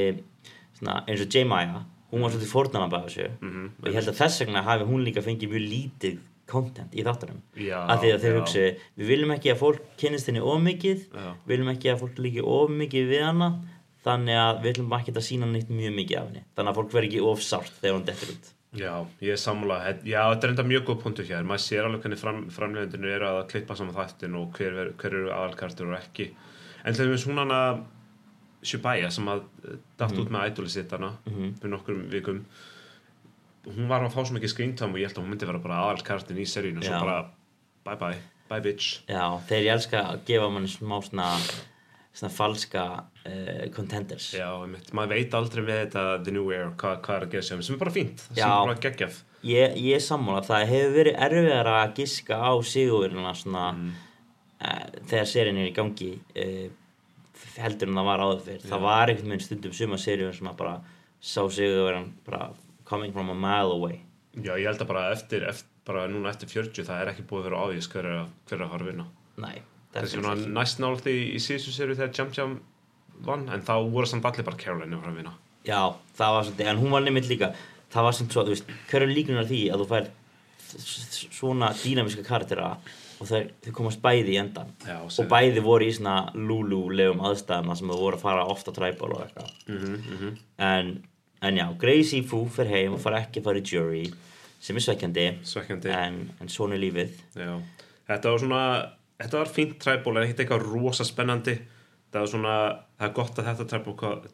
svona, eins og J. Maya hún var svolítið fórnana bæða þessu. Mhm, og ég held að þess vegna hafi hún líka fengið mjög lítið content í þáttunum. Af því að þeir hugsi, við viljum ekki að fólk kynnist henni of mikið Já. við viljum ekki að fólk líki of mikið við hana þannig að við viljum ekki að sína neitt mjög mikið af henni. Þannig að fólk verður ekki of sárt þegar hún dettur út Já, ég er sammála. Já, þetta er enda mjög góð punktur hér. Maður sér alveg hvernig fram, framleiðendinu eru að klippa saman þættin og hver, ver- hver eru aðalkartur og ekki. En til dæmis hún hana Shubaya sem að eh, datt út með ædoli sitt hana fyrir nokkrum vikum. Hún var að fá svo mikið screentime og ég held að hún myndi vera bara aðalkartin í seríun og svo bara bye bye, bye bitch. Já, þeir ég elska að gefa manni smá svona, svona falska contenders. Já, maður veit aldrei með þetta The New Air, hvað, hvað er að gera sem sem er bara fínt, sem Já. er bara geggjaf. Ég, ég er sammála, það hefur verið erfiðar að giska á sigurverðina svona uh, þegar serien er í gangi uh, heldur en það var áður fyrr. Það var einhvern veginn stundum suma serjur sem að bara sá sigurverðin bara coming from a mile away. Já, ég held að bara eftir, eftir bara núna eftir 40 það er ekki búið að vera ávís hver er að, hver er að fara að vinna. Nei, Þessi definitely svona næst nált í, í síðustu séru þegar Jam Jam vann, en þá voru samt allir bara Caroline fara að vinna. Já, það var svolítið, en hún var nefnitt líka það var sem svo, þú veist, hver er líkunar því að þú fær svona dýnamíska karaktera og þau, þau komast bæði í endan Já, og bæði voru í svona lúlulegum aðstæðum sem þau voru að fara ofta træból og eitthvað Mhm, en, en já, Gracie Fu fer heim og far ekki að fara í jury sem er svekkjandi Svekkjandi. en, en svona er lífið Já. Þetta var svona, þetta var fínt træból en ekkert eitthvað rosa spennandi. Það var svona, það er gott að þetta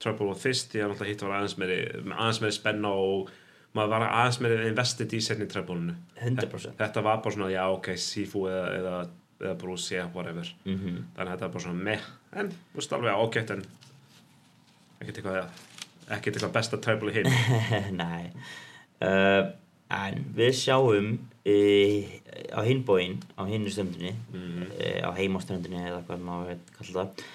træból var fyrst, því að náttúrulega hitt var aðeins meiri, aðeins meiri spenna og maður var aðeins meiri investið í træbólinu. 100% Þetta var bara svona, já, ok, Sifu eða, eða, eða Bruce, yeah, whatever. Mhm. Þannig að þetta var bara svona meh, en, þú veist, alveg ágætt, en ekkert eitthvað, ekkert eitthvað besta træból í hinn. (laughs) Nei uh, En við sjáum uh, á hinbóin á hinnu stöndinni uh, á heimastöndinni eða hvað maður veit kalla það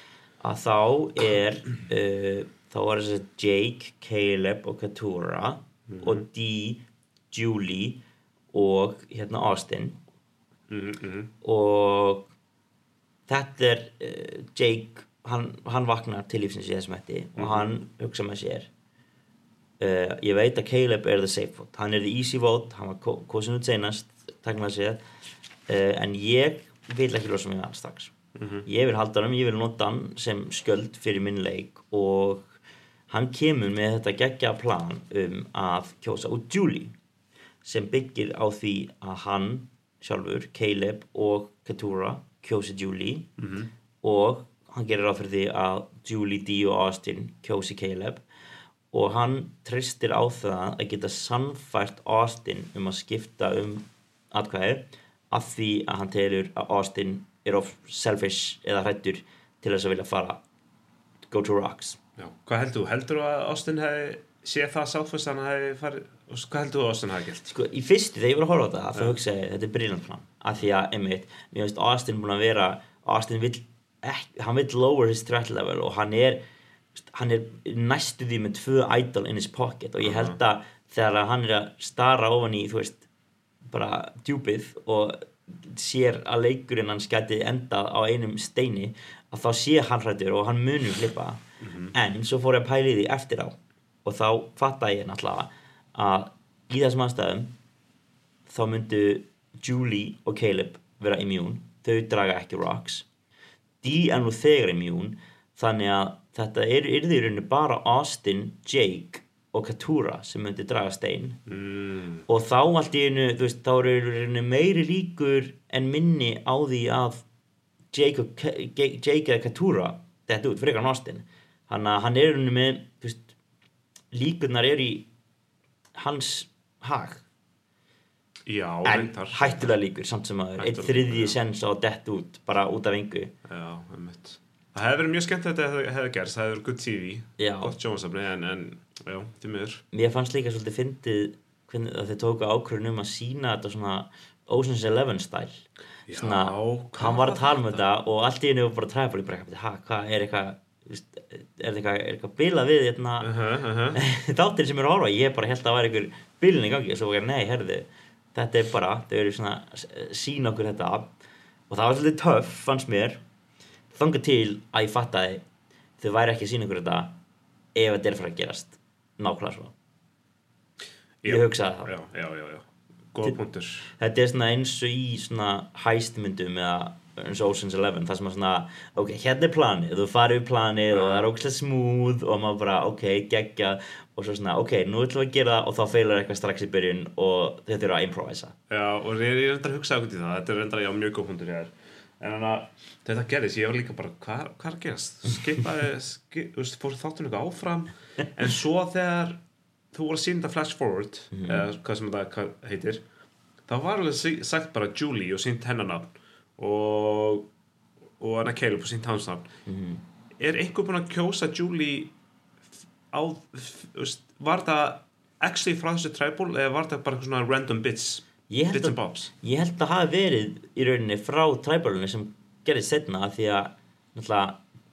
að þá er uh, þá er þess að Jake, Caleb og Katura og Dee, Julie og hérna Austin. Mm -hmm. og þetta er uh, Jake hann, hann vaknar til lífsins í þessum hætti og hann hugsa með sér uh, ég veit að Caleb er the safe vote. Hann er the easy vote, hann var ko- kosin út senast takkilega sér uh, en ég vil ekki losa mig við hann strax ég vil halda hann, ég vil nota hann sem skjöld fyrir minn leik og hann kemur með þetta geggja plan um að kjósa út Julie sem byggir á því að hann sjálfur, Caleb og Katura kjósi Julie og hann gerir ráð fyrir því að Julie, Dee og Austin kjósi Caleb og hann tristir á það að geta sannfært Austin um að skipta um atkvæði af því að hann telur að Austin er of selfish eða hrættur til þess að vilja fara go to rocks. Já, hvað heldur þú? Heldur þú að Austin hefði séð það sáfust hann hefði farið, og hvað heldur þú að Austin hefði gert? sko, í fyrstu þegar ég var að horfa á þetta þá hugsaði ég, þetta er brilliant plan. Af því að, einmitt, mér finnst Austin búin að vera Austin vill, ekki, hann vill lower his threat level og hann er hann er næstu því með tvö idol in his pocket og ég held að þegar hann er að stara ofan í, þú veist bara djúpið og sér að leikurinn hans gæti endað á einum steini að þá sé hann hrættur og hann munum flippa en svo fór ég að pæla í því eftir á og þá fatta ég náttúrulega að í þessum aðstæðum þá myndu Julie og Caleb vera immune. Þau draga ekki rocks. Dee er nú þegar immune þannig að þetta er yrði í rauninni bara Austin, Jake og Katura sem myndi draga stein Mm, og þá allt í einu, þú veist, þá eru meiri líkur en minni á því að Jake, eða Katura þetta út, frekar en Austin hann, hann er rauninni með veist, líkurnar er í hans hag já, en hættulega líkur samt sem að einn þriðji já. sens á dett út bara út af engu Já, einmitt. Það hefði verið mjög skemmt að þetta hefði, hefði gerst, það hefði verið good TV, Já. gott sjónvarsafni, en, en, já, því miður. mér fannst líka svolítið fyndið hvernig að þeir tóku ákvörðun um að sína þetta svona Ocean's Eleven stæl Já, svona, hann var að tala um þetta og allt í einu var bara træfbúl í bara, ha, hvað er eitthvað er eitthvað, er eitthvað bilað við hérna, Uh -huh, uh -huh. þáttir sem eru að horfa ég bara held að það væri einhver bilin í gangi og svo var ég, nei, herðu, þetta er bara þau eru svona, að sína okkur þetta. Og það var svolítið töff, fannst mér. Þangað til að ég fattaði þau væri ekki að sína okkur þetta ef þetta er að fara að gerast nákvæmlega svo ég Já. hugsaði það Já, já, já, já. Góða punktur. þetta er svona eins og í svona hæstmyndum eða eins og Ocean's Eleven það sem er svona, ok, hérna er planið þú farið við planið og það er ógæslega smúð og maður bara, ok, geggja og svo svona, ok, nú ætlum við að gera það og þá feilar eitthvað strax í byrjun og þetta eru að improvisa Já, og ég, ég reyndar að hugsa okkur til það, þetta er reyndar já, mjög góð hundur hér. En þannig að þetta gerðist, ég var líka bara, hvað, er að gerast? Skipaði, skip, fór þáttunum eitthvað áfram, en svo þegar þú voru að þetta flash forward, eða hvað sem hvað heitir, þá var alveg sagt bara Julie og sínt hennar nafn og, og Anna Caleb og sínt hans nafn. Er einhver búinn að kjósa Julie á, var það actually frá þessu tribal eða var það bara eitthvað svona random bits, Ég held að-? Ég held að hafi verið í rauninni frá træbálunni sem gerðist setna af því að náttúrulega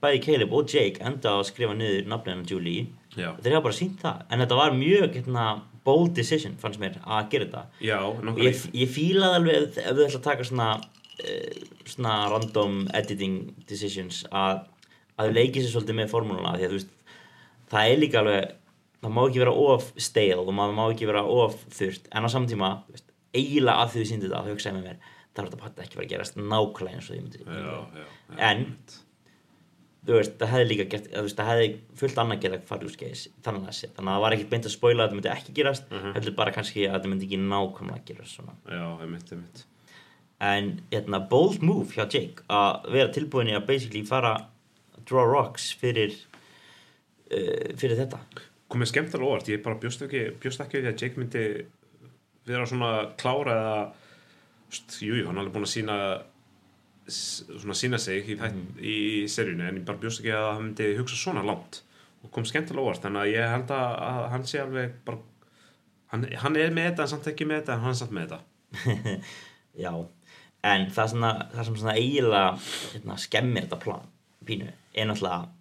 bæði Caleb og Jake enda að skrifa niður nafnið hennar Julie. Já. þeir hafa bara sínt það. En þetta var mjög hérna, bold decision fannst mér að gera þetta. Já, ég, ég fílaði alveg ef þau ætla að taka svona uh, svona random editing decisions að, að þau leikið sér svolítið með formúluna því að þú veist það er líka alveg það má ekki vera of stale og maður má ekki vera of þurft en á samtíma þú veist, eiginlega að því þau síndi þetta að hugsaði með mér það er þetta ekki vera að gerast nákvæmlega eins og ég myndi já, já, já. En- þú veist, það hefði líka gert, veist, það hefði fullt annað geta farið úr skeiðis þannig að að það var ekkert beint að spoila að þetta myndi ekki gerast, Mhm. heldur bara kannski að þetta myndi ekki nákvæmlega gerast svona já, einmitt, einmitt en hérna, bold move hjá Jake að vera tilbúin í að basically fara draw rocks fyrir uh, fyrir þetta komið skemmtilega óvart, ég bara bjóst ekki bjóst ekki við því að Jake myndi vera svona klára eða st, jú, jú, hann er alveg búin að sína svona sína sig í, mm. í seríunni en ég bara bjóst ekki að hann myndi hugsa svona langt og kom skemmtilega óvart þannig að ég held að, að hann sé alveg bara hann, hann er með þetta en samt ekki með þetta en hann er samt með þetta (laughs) já, en það, svona, það sem svona eiginlega hérna, skemmir þetta plan pínu, er náttúrulega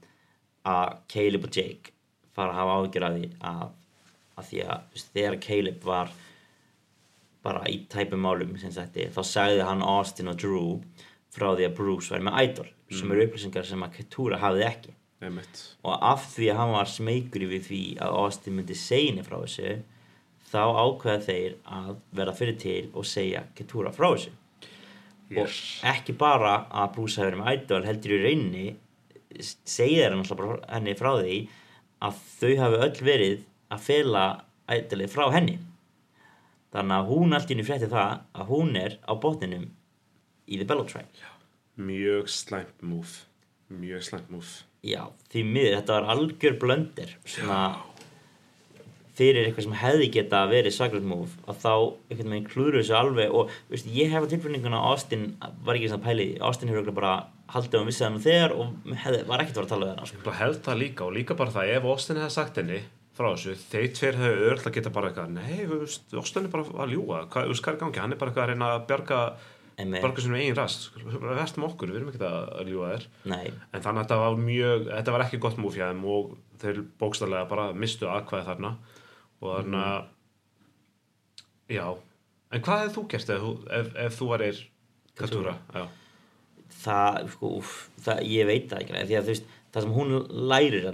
að Caleb og Jake fara að hafa áhyggjur af því að, að því að þegar Caleb var bara í tæpum málum sem þetta, þá sagði hann Austin og Drew frá því að Bruce væri með idol sem eru upplýsingar sem að Ketura hafði ekki. Einmitt, og af því að hann var smeykur við því að Austin myndi segja henni frá þessu þá ákveða þeir að vera fyrir til og segja Ketura frá þessu. Yes. og ekki bara að Bruce hafi verið með idol heldur í rauninni segja þeir henni frá því að þau hafi öll verið að fela idolið frá henni þannig að hún allt í henni frétti það að hún er á botninum í The Bellow Tribe. Mjög slæmt múf mjög slæmt múf Já, því miður, þetta var algjör blöndir fyrir eitthvað sem hefði geta verið svaklega múf að þá einhvern veginn klúður þessu alveg og veist, ég hef á tilfinninguna að Austin var ekki svona pæli, Austin hefur örugglega bara haldið á vissi hann þegar og hefði, var ekkert að vera að tala við hann sko. Bara held það líka og líka bara það ef Austin hefði sagt henni frá þessu, þeir tveir hefur öll að geta bara eitthvað, nei, þú veist, Austin er bara að hvað, þú veist, hvað er gangi, hann er bara eitthvað að reyna að með- bjarga sinni eigin rast, verðum okkur, við erum ekkert að ljúga þér, Nei, en þannig að þetta var mjög, þetta var ekki gott múf hjá þeim og þeir bókstallega bara mistu aðkvæði þarna. Og þannig að, já, en hvað hefði þú gert ef, ef, ef þú varir Katúra, það, sko, úf, það, ég veit það ekki því að þú veist, það sem hún lærir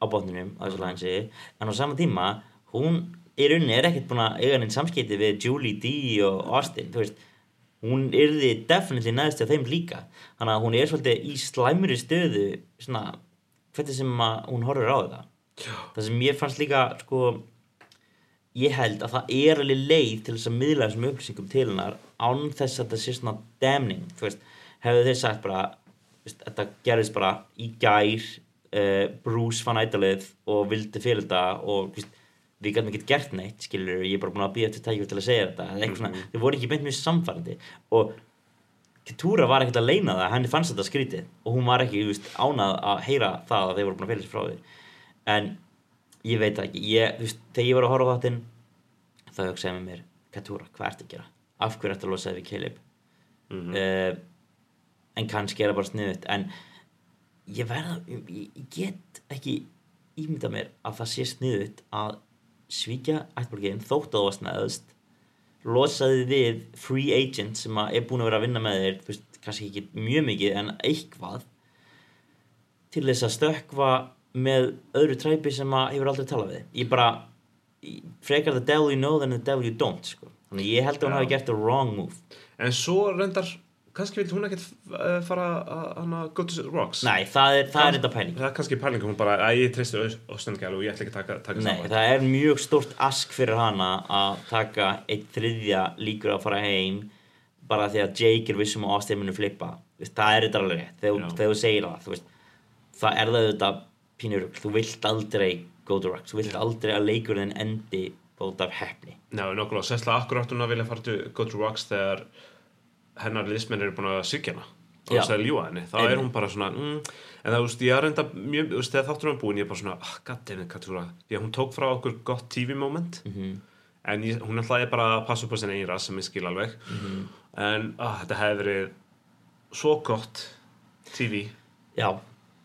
er á botninum á þessu lagin sig, en á sama tíma hún í rauninni er ekkert búin að eiga neinn samskipti við Julie D og Austin, veist. Hún yrði definitely neðst af þeim líka. Þannig að hún er svolítið í slæmri stöðu svona, hvernig sem hún horfir á þetta. Já. það sem ég fannst líka sko, ég held að það er alveg leið til þess að miðla þessum upplýsingum til hennar án þess að það sé svona damning, þú veist, hefðu þeir sagt bara, veist, þetta gerðist bara í gær uh, Bruce fann ædalið og vildi fyrir þetta og veist, við gætum ekki gert neitt skilur, ég er bara búin að býja eftir tækjum til að segja þetta, eða eitthvað svona, þau voru ekki beint mjög samfærandi og Ketura var ekkert að leina það, henni fannst þetta skrítið og hún var ekki, veist, ánað að heyra það að þeir voru búin að fela sér frá því en ég veit ekki ég, veist, þegar ég var að horfa á þáttinn þá hugsaði með mér, Ketura, hvað ertu að gera? Af hverju ertu að losa þig við Caleb? Mhm. uh, en kannski er það bara sniðut en ég verða ég, ég get ekki ímynda mér að það sé sniðut að svíkja ættborgin þótt að það var sneðust losaði við free agent sem er búin að vera að vinna með þér þú veist, kannski ekki mjög mikið en eitthvað til þess að stökkva með öðru træpi sem að hefur aldrei talað við ég bara frekar the devil you know than the devil you don't sko. þannig ég held að Já. hafi gert the wrong move En svo reyndar kannski vil hún ekkert uh, fara að go to rocks. Nei, það er, það er þetta pæling. það er kannski pæling hún bara, að ég treysti Östengæl og ég ætla ekki að taka, taka Nei, saman það er mjög stórt ask fyrir hana að taka eitt þriðja líkur að fara heim bara því að Jake er vissum Austin muni flippa. Það er þetta alveg rétt þegar þegar þú segir það þú veist, það er það auðvitað pínur þú vilt aldrei go to rocks þú vilt aldrei að leikurinn endi út af hefni Já, nokkulega, sérslega akkur átt hún að vilja fara til go to rocks þegar hennar liðsmenn eru búin að sykja hana. Og þess að ljúa henni, þá Einmitt. er hún bara svona mm, en það, þú veist, ég er reynda mjög, þú veist, þegar þáttur hann búin, ég er bara svona ah, goddammit, Katúra, því að hún tók frá okkur gott TV moment. Mhm. en ég, hún ætlaði bara að passa upp á sinna einra sem ég skil alveg. Mhm. en ah, þetta hefði verið svo gott TV Já,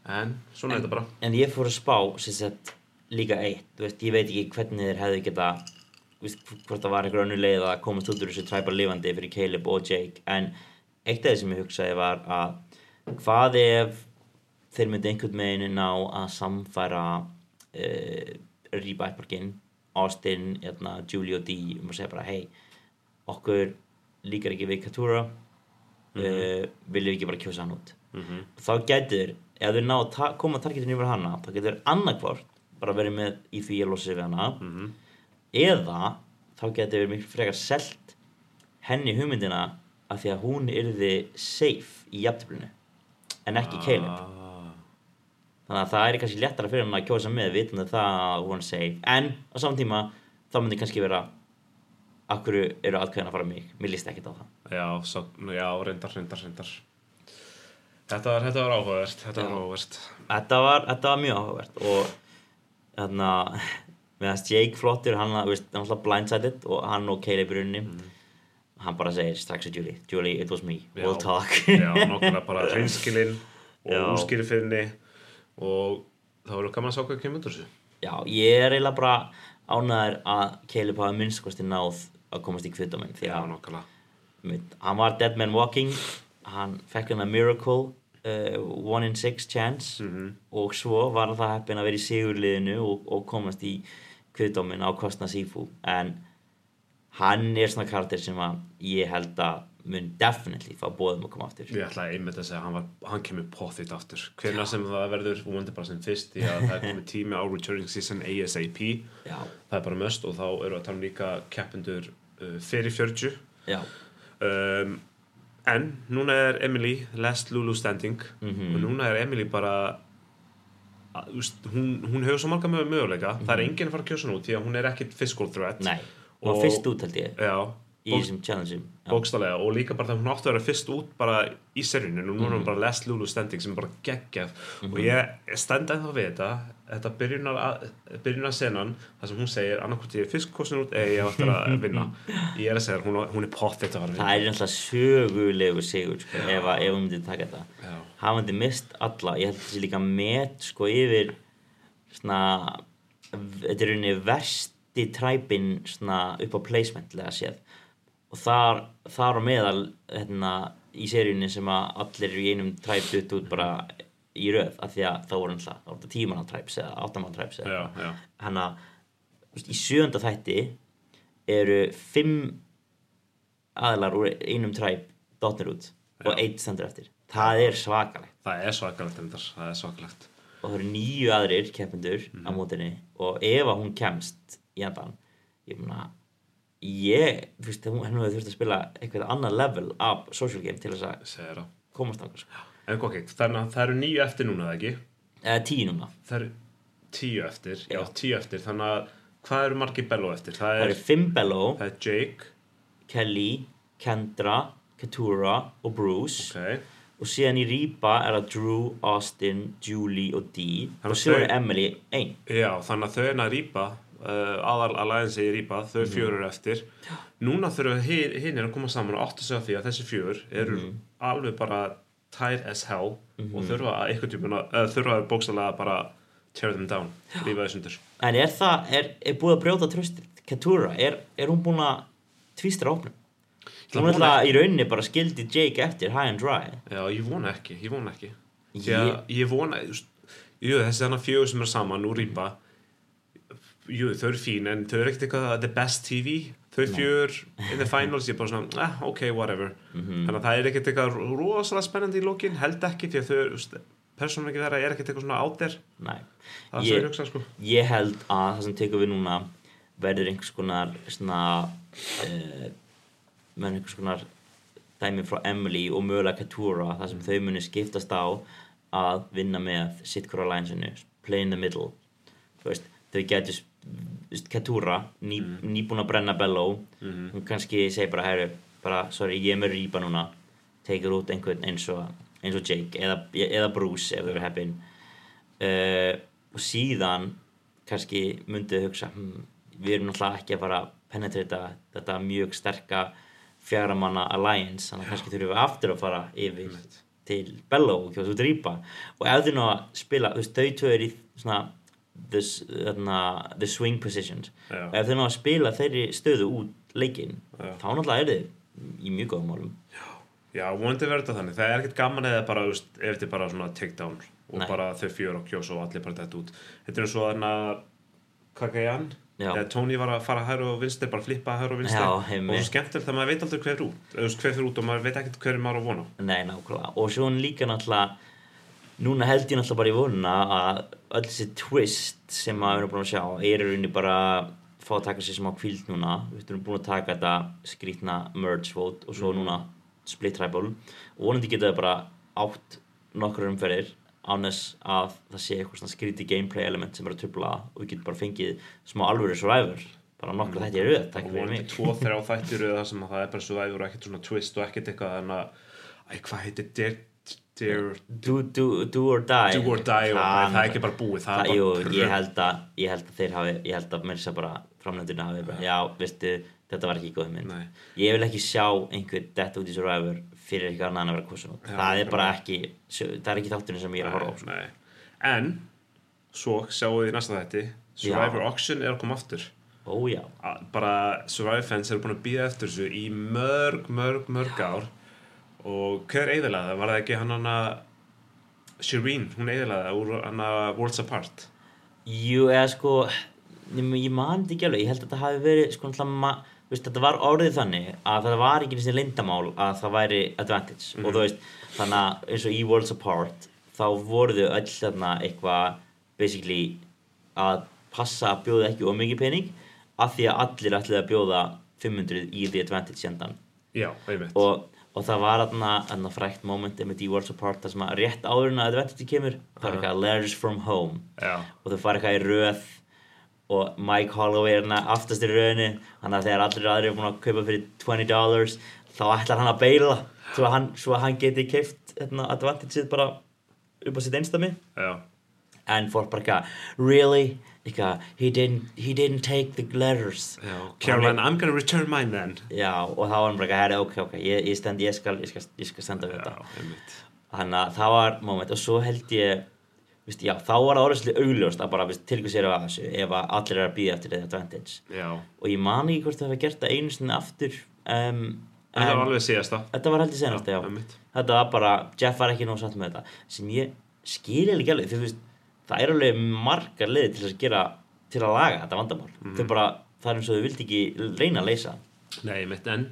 en svona er þetta bara. en ég fór að spá sem sagt líka eitt, þú veist, ég veit ekki hvernig þeir hefðu geta þú veist, hvort það var einhver önnur leið að komast út úr þessu træpar lifandi fyrir Caleb og Jake en eitt af því sem ég hugsaði var að hvað ef þeir myndi einhvern veginn ná að samfæra uh, Reba Ætborgin Austin, hérna, Julie og Dee um að segja bara, hei okkur líkar ekki við Katúra uh, viljum við ekki bara kjósa hann út. Mm þá gætur, ef þau ná að koma targetinu yfir hana, þá getur annarkvort bara verið með í því að losa sig við hana. Mhm. Eða þá getur við miklu frekar selt henni hugmyndina af því að hún yrði safe í jafntöflinu en ekki Caleb. Ah, þannig að það er kannski léttara fyrir hann að kjósa með vitandi það að hún er safe. En á saman tíma þá myndi kannski vera akkur eru aðkvæðin að fara mig? Mér líst ekkert á það. Já, svo, já, reyndar, reyndar, reyndar. Þetta var, þetta var áhugavert þetta þetta var, þetta var mjög áhugavert og þarna meðan Jake flottur, hann er alltaf blindsided og hann og Caleb í rauninni. Hann bara segir strax að Julie. Julie, it was me, Já. we'll talk. Já, nokkulega bara (laughs) reynskilinn Já. og henni og þá verður gaman að sá hvað kemur úr þessu. Já, ég er eiginlega bara ánæður að Caleb hafi minnskosti náð að komast í kvittaminn því já, að Einmitt, hann var dead man walking. Hann fekk hann að miracle uh, one in six chance Mhm. og svo var það heppin að vera í sigurliðinu og, og komast í kviðdómin á kostna Sifu en hann er svona karakter sem að ég held að mun definitely fá bóðum að koma aftur. Ég ætlaði einmitt að segja að hann, var, hann kemur potþitt aftur. Hvernig sem það verður vonandi bara sem fyrst því að það er komið tími á returning season ASAP já, það er bara möst og þá eru að tala um líka keppendur uh, fyrir 40 já, um, en núna er Emily last Lulu standing. Mhm. og núna er Emily bara að, úst, hún, hún hefur svo marga mög- möguleika. Það er enginn að fara að kjósa nú því að hún er ekkit physical threat. Mhm. nei hún var fyrst út held ég. Já, í þessum challenge-um Já. bókstallega og líka bara þegar hún átti að vera fyrst út bara í seríunum og núna Mhm. hún bara last Lulu standing sem er bara geggjað. Og ég stend ennþá við þetta þetta byrjunar, að, byrjunar senan þar sem hún segir annarkvæmt ég er fyrst kosin út eða ég eftir að (laughs) vinna. Ég er að segja hún, hún er pott þetta að að það er náttúrulega sögulegu sigur sko, ef, að- ef hún myndi taka þetta. Já, hafandi mist alla ég held þessi líka met sko yfir svona þetta er rauninni versti træpin svona upp á placement lega séð og þar, þar á meðal hérna, í seríunni sem að allir í einum træp dutt út bara í röð af því að þá voru alltaf, tímanna træps eða áttamanna træps hann að í sjönda þætti eru fimm aðilar úr einum træp dotnir út og Já. eitt stendur eftir. Það er svakalegt. Það er svakalegt það er svakalegt. Og það eru nýju aðrir keppendur á mótinni og ef að hún kemst í endan ég meina ég, þú veist, hún hefði þurft að spila eitthvað annað level af social game til þess að komast á sko. en ok, þannig að það eru nýju eftir núna eða ekki? Eða tíu núna. Það eru tíu eftir, já, Já. tíu eftir. Þannig að hvað eru margir bello eftir? Það það er, eru fimm Bello, það er Jake. Kelly Kendra, Katura og Bruce. Ok, og síðan í Rýpa er það Drew, Austin, Julie og Dee. Og þau- er Emily ein. Já, þannig að þau er að rýpa uh, aðal alliance í rýpa þau Mhm. fjögur eru eftir. Núna þurfa hin, hinn er að koma saman og áttu sig á því að þessi fjögur eru Mhm. alveg bara tight as hell og þurfa að eitthvað tímuna uh, þurfa að bókstælega bara tear them down, lífa þessum undir. En er það, er, er búið að brjóta tröstið Katura, er, er hún búin að tvístra ætla hún að vona ætla í rauninni bara skildi Jake eftir high and dry. Já, ég vona ekki, ég vona ekki. Ég- að ég vona Jú, þessi þannig fjögur sem er saman úr rýpa Jú, þau eru fín en þau eru ekkert eitthvað the best TV þau fjör in the finals, ég er bara svona eh, ok, whatever. Mhm. þannig að það er ekkert eitthvað rosalega spennandi í lókin held ekki því að þau persónuleiki þeirra er ekkert eitthvað svona áter það er svo ég hugsa sko. ég held að það sem tekur við núna verður einhvers konar svona uh, með einhvers konar dæmi frá Emily og mögulega Katura þar sem þau muni skiptast á að vinna með sitt hvora lænsinu play in the middle. Þú veist, þau getur Katura, ný, nýbúin að brenna Bello. Hún kannski segir bara hæru, bara, sorry, ég er með rýpa núna. Tekur út einhvern eins og eins og Jake eða, eða Bruce ef þau eru heppin. Uh, og síðan kannski myndið hugsa hm, við erum náttúrulega ekki að fara að penetrata þetta mjög sterka fjaramanna alliance þannig að kannski þurfum við aftur að fara yfir til Bello og kjósa út rýpa. Og ef þau ná að spila þau er í svona the, þarna, the swing positions Já. og ef þau ná að spila þeirri stöðu út leikinn Já. þá náttúrulega er þið í mjög góðum málum Já, vonandi verður þetta þannig. Það er ekkert gaman eða bara, ef þetta er bara svona takedown og Nei. bara þau fjör og kjós og allir bara þetta út. Þetta er svo þarna Kakajan, eða Tony var að fara hæru og vinstri, bara flippa hæru og vinstri Já, og svo skemmtilegt að maður veit aldrei hver út, hver fyrir út og maður veit ekkert hver maður á vona. Nei, nákvæmlega. Og svo líka náttúrulega, núna held ég náttúrulega bara í vonuna að öll þessi twist sem að við erum búin að sjá er í rauninni bara að fá að taka sér smá kvíld núna. Við erum búin að taka þetta skrítna merge vote og svo núna split tribal. Og vonandi geta það bara átt nokkur umferðir án þess að það sé eitthvað svona skríti gameplay element sem er að trubla og við getum bara fengið smá alvöru survivor. Bara nokkur þetta er auðvitað, takk og fyrir mig. tvo, þrjá (laughs) þættir eða það sem að það er bara survivor og ekkert svona twist og ekkert eitthvað þannig að, æ, hvað heitir Dare, Do, do, do or die. Do or Die og Það- það er ekki bara búið, það Það, er jú, bara ég held að, ég held að þeir hafi, ég held að mér sé bara framlendurinn hafi bara, já, veistu, þetta var ekki góð mynd. Nei. Ég vil ekki sjá einhver út í Survivor fyrir eitthvað annað en að vera. Já, það er bara ekki, það er ekki þátturinn sem ég er að horfa á. sko. Nei. En, svo sjáum við í næsta þætti, Survivor Auction er að koma aftur. Ó já, bara Survivor fans eru búin að býða eftir þessu í mörg, mörg, mörg ár og hver eiðilega það? Var það ekki hann hana Shireen, hún eiðilega það úr hana Worlds Apart. Jú, eða sko, ég, ég man þetta ekki alveg, ég held að þetta hafi verið, sko, náttúrulega, þetta var orðið þannig að það var ekki þessi lindamál að það væri advantage. Og þú veist, þannig að eins og í Worlds Apart þá voru þau öll þarna eitthvað basically að passa að bjóða ekki of mikið pening af því að allir ætliði að bjóða 500 í The Advantage sjendan Já, og, og það var þarna, frækt moment með í Worlds Apart þar sem að rétt áður en að Advantage kemur það er eitthvað letters from home. Já, og þau fara eitthvað í röð og Mike Holloway er hérna aftast í röðinu þannig að þegar allir aðrir er búin að kaupa fyrir 20 dollars þá ætlar hann að beila svo að hann, svo að hann geti keift hérna, advantageið bara upp á sitt einstami já, en fólk bara eitthvað really eitthvað, he didn't, he didn't take the letters. Já Caroline, I'm gonna return mine then. Já, og þá var hann bara herri, ok, ok, ég, ég stend ég skal, ég skal, ég skal stenda Já, þetta þannig að það var moment og svo held ég Vist, já, þá var það orðslega augljóst að bara vist, til hvers er að þessu ef að allir er að býða eftir þetta advantage. Já, og ég man ekki hvort það hefði gert það einu sinni aftur um, en en var alveg síðasta. þetta var heldur senast já. einmitt. Þetta var bara, Jeff var ekki nóg satt með þetta sem ég skil eiginlega ekki alveg þú veist, það er alveg margar liði til að gera, til að laga þetta vandamál. Mhm. þau bara, það er eins og þau vildi ekki reyna að leysa Nei, einmitt, en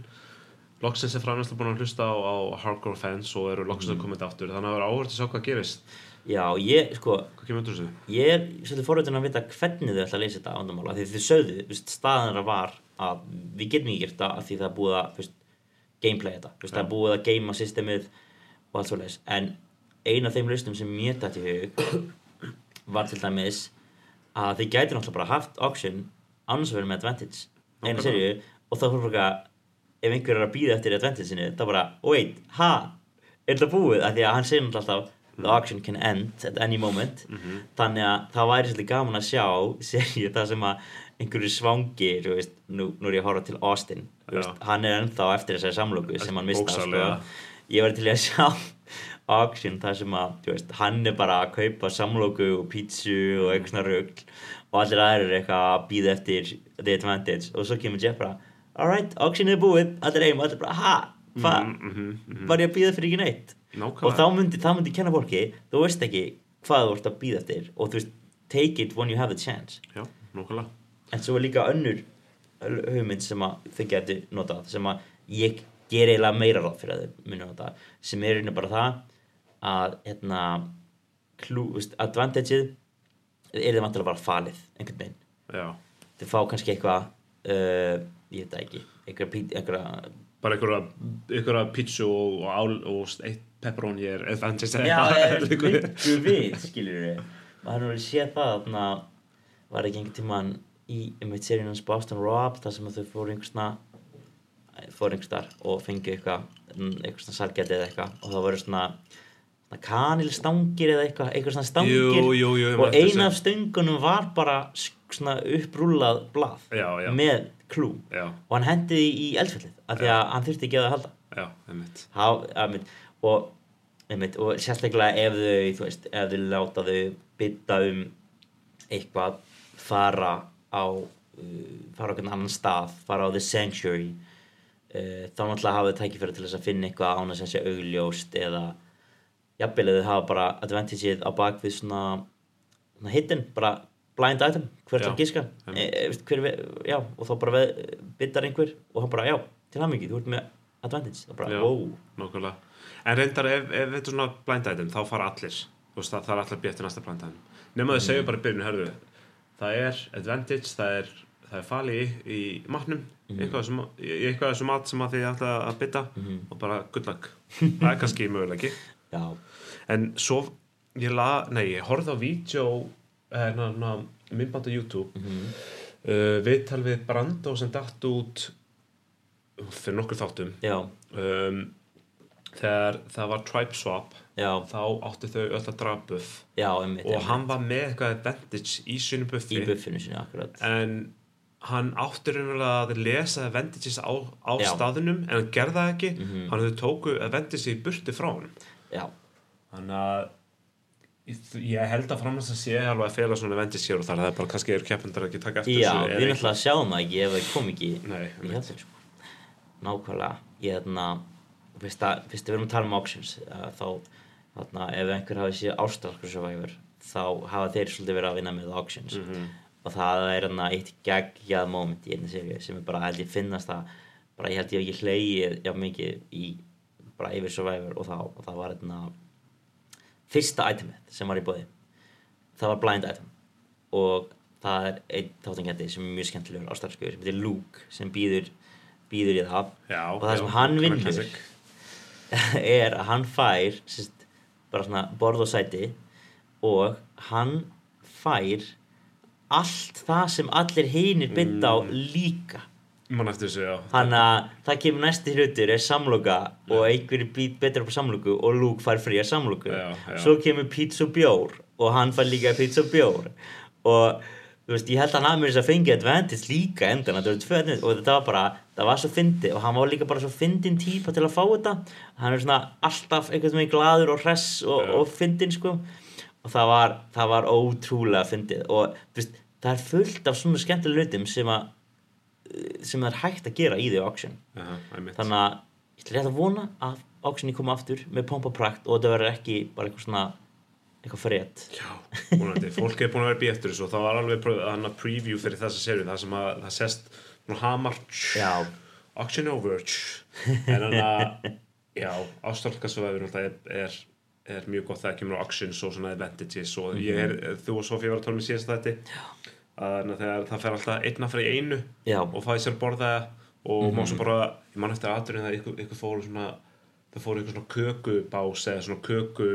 loksins er framvæmslega búin að hlusta á, á hardcore fans og eru loksins að koma þetta aftur. Þannig að það var áhverð að sjá hvað gerist. Já, ég, sko, Hvað kemur undir þessu? ég er svolítið forröndin að vita hvernig þau ætla að leysa þetta vandamál af því þau sögðu, þú veist, staðan þeirra var að við getum ekki gert það af því það er búið að þú veist, gameplay þetta, það er búið að gamea systemið og allt svoleiðis. En ein af þeim lausnum sem mér dætt í hug var til dæmis að þið gæti náttúrulega bara haft auction annars vera með advantage einu serju og þá fyrir bara ef einhver er að býða eftir advantage-inu þá bara, wait, ha? Er þetta búið, af því að hann segir náttúrulega alltaf the auction can end at any moment. Þannig að það væri svolítið gaman að sjá (laughs) serju það sem að einhverju svangir, þú veist, nú, nú er ég að horfa til Austin, veist, hann er ennþá eftir þessari samlóku sem hann mista sko. Ég var til að sjá auction þar sem að, þú veist, hann er bara að kaupa samlóku og pítsu og eitthvað svona rugl og allir aðrir eru eitthvað að býða eftir the advantage. Og svo kemur Jeff bara alright, auction er búið, allir heim, allir bara ha, hvað, Mm, mhm, mhm. var ég að býða fyrir ekki neitt? Nákvæmlega. Og þá myndi, það myndi kenna fólki þú veist ekki hvað þú ert að býða eftir og þú veist, take it when you have the chance. Já, nákvæmlega. En svo er líka önnur hugmynd sem að þau getur notað sem að ég ger eiginlega meira ráð fyrir að þau muni nota sem er einu bara það að hérna klú, veist, advantageið er þið vantilega bara falið einhvern veginn. Já. Þau fá kannski eitthvað uh, ég veit það ekki einhverja, einhverja bara einhverja, einhverja pítsu og, og, og eitt pepperoni er advantage. Já, það Liggur- miklu við, skiljur við maður hefur séð það þarna var ekki einhvern tímann í einmitt seríun hans Boston Rob þar sem að þau fóru einhvers svona fóru einhvers þar og fengu eitthvað mm, eitthvað svona sargæti eða eitthvað. Og það voru svona kanilstangir eða eitthvað, eitthvað svona stangir. Jú, jú, jú, og eina af stöngunum var bara svona upprúllað blað Já, já. með klú. Já, og hann hendi því í eldfjallið af því að hann þurfti ekki að það halda. Einmitt. Há, einmitt, og, einmitt, og sérstaklega ef þau, þú veist, ef þau láta þau bytta um eitthvað fara á uh, fara á einhvern annan stað, fara á The Sanctuary uh, þá náttúrulega hafa þau tækifæri til þess að finna eitthvað án að sé augljóst eða jafnvel eða hafa bara advantageið á bakvið svona, svona hidden, bara blind item hver Já, er að gíska e, e, veist, hver, er já, og þá bara byttar einhver og hann bara, já, til mikið, þú ert með advantage, það bara, wow. Nákvæmlega. En reyndar ef, ef þetta er svona blind item þá fara allir. Veist, það, það er allir til næsta blind item. Nefna þau Mm. segja bara í byrjunu, hörðu Það er advantage, það er, það er fali í, í matnum. Mhm. eitthvað, sem, eitthvað þessu mat sem að þið ætla að bytta Mhm. og bara good luck. Það er kannski möguleiki (laughs) já, En svo ég ég horfði á vídeo hérna, myndband á YouTube. Mhm. uh, viðtal við Brando sem datt út fyrir nokkur þáttum. Já, um, þegar það var Tribe Swap já, þá áttu þau öll að draga buff. Já, einmitt, og einmitt. hann var með eitthvað advantage í sínu buffi. Í buffinu sinni, akkurat. En hann átti raunverulega að lesa advantages á, á staðunum en hann gerði það ekki. Mhm. hann hefði tóku advantage í burti frá hann já, þannig að ég- held að framast að sé alveg að fela svona advantage hér og þar. Það er bara kannski eru keppendar ekki taka eftir já, þessu við eða náttúrulega sjáum það ekki ef það kom ekki Nei, í hjálpum sko. nákvæmlega. Ég þarna fyrst að, við erum að tala um auctions uh, þá þarna ef einhver hafi séð Australska Survivor þá hafa þeir svolítið verið að vinna með auctions. Mhm. og það er þarna eitt geggjað moment í einni seríu sem er bara held ég finnast að bara ég held ég ekki hleyið já mikið í bara yfir Survivor og þá og það var þarna fyrsta itemið sem var í bóði það var blind item. Og það er einn þáttanketti sem er mjög skemmtilegur ástæðarskuður sem heitir Luke sem býður, býður í það. Já, og það já, sem hann vinnur (laughs) er að hann fær sérst, bara svona borð og sæti og hann fær allt það sem allir hinir bytta á líka þannig að það kemur næsti hlutur er samloka og einhverju být betur upp á samloku og Luke fær fría samloku. Já, já. svo kemur pizza og bjór og hann fær líka pizza og bjór. Og þú veist, ég held að hann hafi mér þess að fengi advantage líka endan, þetta voru tvö og þetta var bara, það var svo fyndið og hann var líka bara svo fyndin típa til að fá þetta. Hann er svona alltaf einhvern veginn glaður og hress og, og fyndin sko. Og það var, það var ótrúlega fyndið. Og veist, það er fullt af svona skemmtilega hlutum sem að sem það er hægt að gera í því auction. Já, einmitt. þannig að ég ætla rétt að vona að auctioni koma aftur með pompa og prakt og þetta verður ekki bara eitthvað svona eitthvað frétt. Já, vonandi, fólk er búin að vera þessu og það var alveg hann að preview fyrir þessa serju það sem að það sést nú hamar já, auction over. En hann að já, ástálkasvæður er, er, er mjög gott þegar kemur á auctions og svona advantages og ég er, þú og Sofía var að tala með síðast þetta að þannig að það fer alltaf einna fyrir einu já, og fæði sér borða og má svo bara, ég man eftir aðurinn að ykkur, ykkur fóru svona það fóru ykkur svona kökubás eða svona köku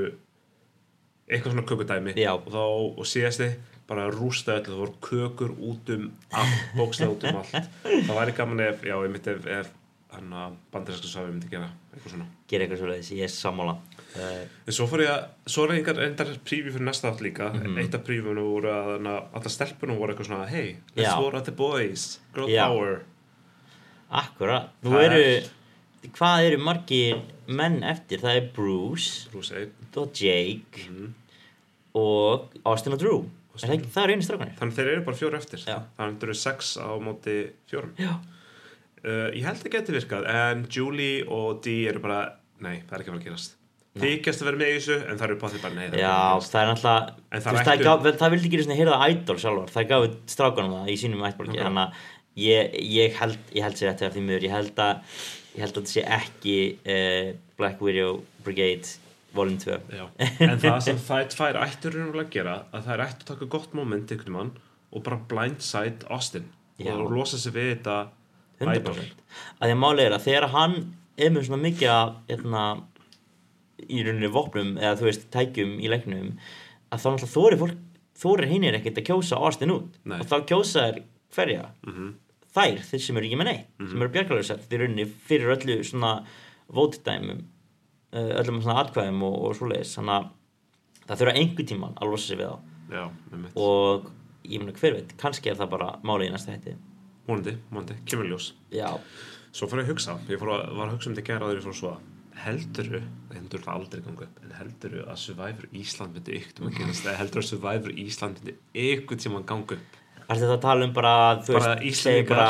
eitthvað svona kökudæmi. Já. og þá, og síðasti bara rústa öllu, það voru kökur út um allt, bókslega út um allt. Það væri gaman ef, já, ég myndi ef, ef hann að bandarinska safi myndi gera eitthvað svona. Gera eitthvað svoleiðis, ég er sammála en svo fór ég að, svo er einhver prífi fyrir næsta átt líka, Mhm. eitt af prífunu voru að alltaf stelpunum voru eitthvað svona hey, let's Já. vote at the boys. Girl Já. power. Akkurat, nú Það eru er- hvað eru margir menn eftir, það er Bruce Bruce og Jake Mhm. og Austin og Drew. Er það, það eru einu strákanir Þannig þeir eru bara fjóru eftir. Já. Þannig þeir eru sex á móti fjórum. Uh, Ég held að geti virkað En Julie og Dee eru bara Nei, það er ekki að fara að gerast Þykjast að vera með í þessu En það eru báðið bara er já, að það er þú það það, gaf, það vildi ekki svona heyrða idol sjálfar það gafu strákanum það í sínum ættbólki. Þannig að ég, ég held ég held sér eftir því miður. Ég held að að þetta sé ekki uh, Black Widow Brigade volum 2 Já. en það sem það er ættur að gera að það er ættur að taka gott moment mann og bara blindside Austin. Já. og losa sig við þetta 100% að því að máli er að þegar hann er svona mikið að hérna, í rauninni vopnum eða þú veist tækjum í leiknum að þá náttúrulega þóri fólk þóri hinnir ekkert að kjósa Austin út Nei. og þá kjósa þær hverja? Mhm. þær, þeir sem eru ekki með neitt sem eru bjargarleysar, þeir rauninni fyrir öllu svona vótidæmum uh, öllum svona atkvæðum og, og svoleiðis. Þannig að það þurfa einhver tíman að losa sig við þá. Já, og ég meina hver veit, kannski er það bara málið í næsta hætti Móndi, móndi, kemur í ljós. Já, Svo fór ég að hugsa, ég fór að, var að hugsa um þetta gera aður ég fór að svo helduru, það hendur það aldrei ganga upp en helduru að Survivor Ísland myndi ykkur tíma genast, eða heldur að Survivor Ísland myndi ykkur tíma ganga upp? Var þetta að tala um bara, þú Bara veist, segi bara,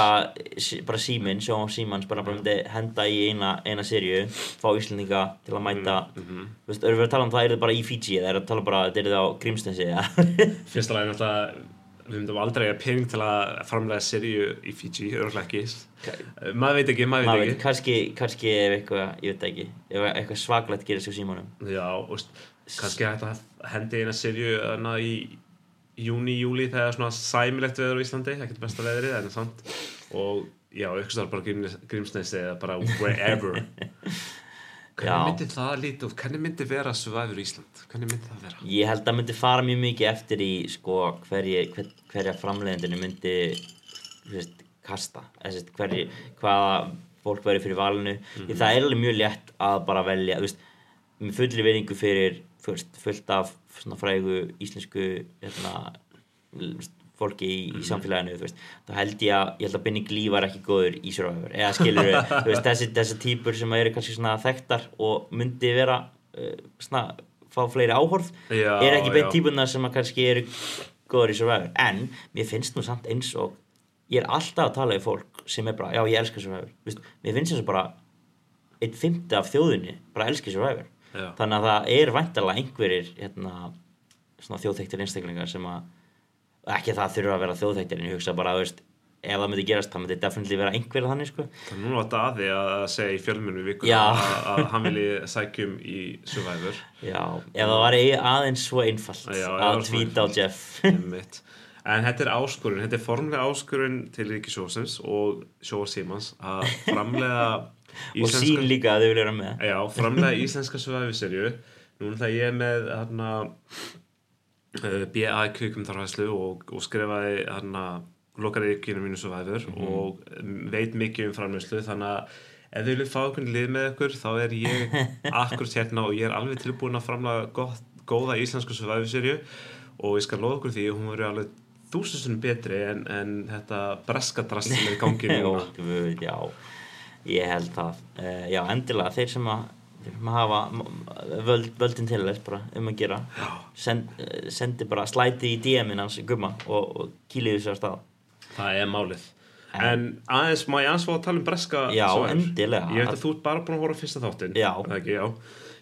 bara síminn, sjá símans, bara, bara myndi henda í eina, eina seríu, fá Íslendinga til að mæta, Mhm. þú veist, erum við að tala um það, er það bara í Fiji, eða er það að tala bara, þetta er það á Grímsnesi, eða? Fyrsta lagi náttúrulega við myndum aldrei að pening til að framlega seríu í Fiji, örgulega ekki maður veit ekki, maður veit ekki kannski, kannski ef eitthvað, ég veit það ekki, ef eitthvað svaklegt gerist á símanum. Já, og kannski hægt að hendi eina seríu þarna í júni, júli þegar svona sæmilegt veður á Íslandi, ekkert besta veðrið en samt og já, ykkur starf bara Gríms- Grímsnesi eða bara wherever. (laughs) Hvernig myndi það lítið út? Hvernig myndi vera Survivor Ísland? Hvernig myndi það vera? Ég held að myndi fara mjög mikið eftir í, sko, hverji, hver, hverja framleiðendinu myndi, veist, kasta, veist, hverji, hvaða fólk verið fyrir valinu, því það er alveg mjög létt að bara velja, veist, með fullri veringu fyrir, veist, fullt af frægu íslensku, hérna, fólki í, í samfélaginu, þú veist, þá held ég að, ég held að Benny Glee var ekki góður í Survivor, eða skilur (laughs) veist, þessi, þessi típur sem eru kannski svona þekktar og myndi vera, uh, svona, fá fleiri áhorf, Já, er ekki beint já. típunar sem kannski eru góður í Survivor en mér finnst nú samt eins og ég er alltaf að tala í fólk sem er bara, já ég elska Survivor Vist, mér finnst þess að bara einn fymti af þjóðinni bara elski Survivor Já. þannig að það er væntalega einhverjir hérna, svona þjóðþektir einstaklingar sem að ekki það þurfa að vera þjóðþektir en ég hugsa bara, þú veist, ef það myndi gerast það myndi definitely vera einhverja þannig sko Það er núna að daði að segja í fjölmennu vikur að, að hann vilji sækjum í Survivor já, ef það var aðeins svo einfalt Já, að tvíta á. Jeff. En þetta er áskurinn, þetta er formlega áskurinn til Ríkisjósins og Sjóa Simans að framlega (laughs) og sín líka að þau vilja vera með. Já, framlega íslenska Survivor-serju Núna það ég er með hérna uh, BA í kvikumþarfæslu og, og skrifaði hérna lokaði ykkurinn mínu Survivor og um, veit mikið um framleyslu þannig að ef þau viljið fá okkur lið með ykkur þá er ég (laughs) akkur hérna og ég er alveg tilbúin að framlega gott, góða íslensku Survivor-serju og ég skal loða okkur því að hún verður alveg þúsustunum betri en, en þetta breska drast sem er í (laughs) gangi núna. Já, ég held það uh, já, endilega, þeir sem að þeir sem að hafa völd, völdin til þess bara um að gera Send, uh, sendi bara slæti í DM-in hans gumma og, og kýliði þessu á stað. Það er málið. En aðeins, má ég aðeins fá að tala um breska Já, endilega. Ég veit að þú ert bara búin að horfa á fyrsta þáttinn Já. Er ekki, já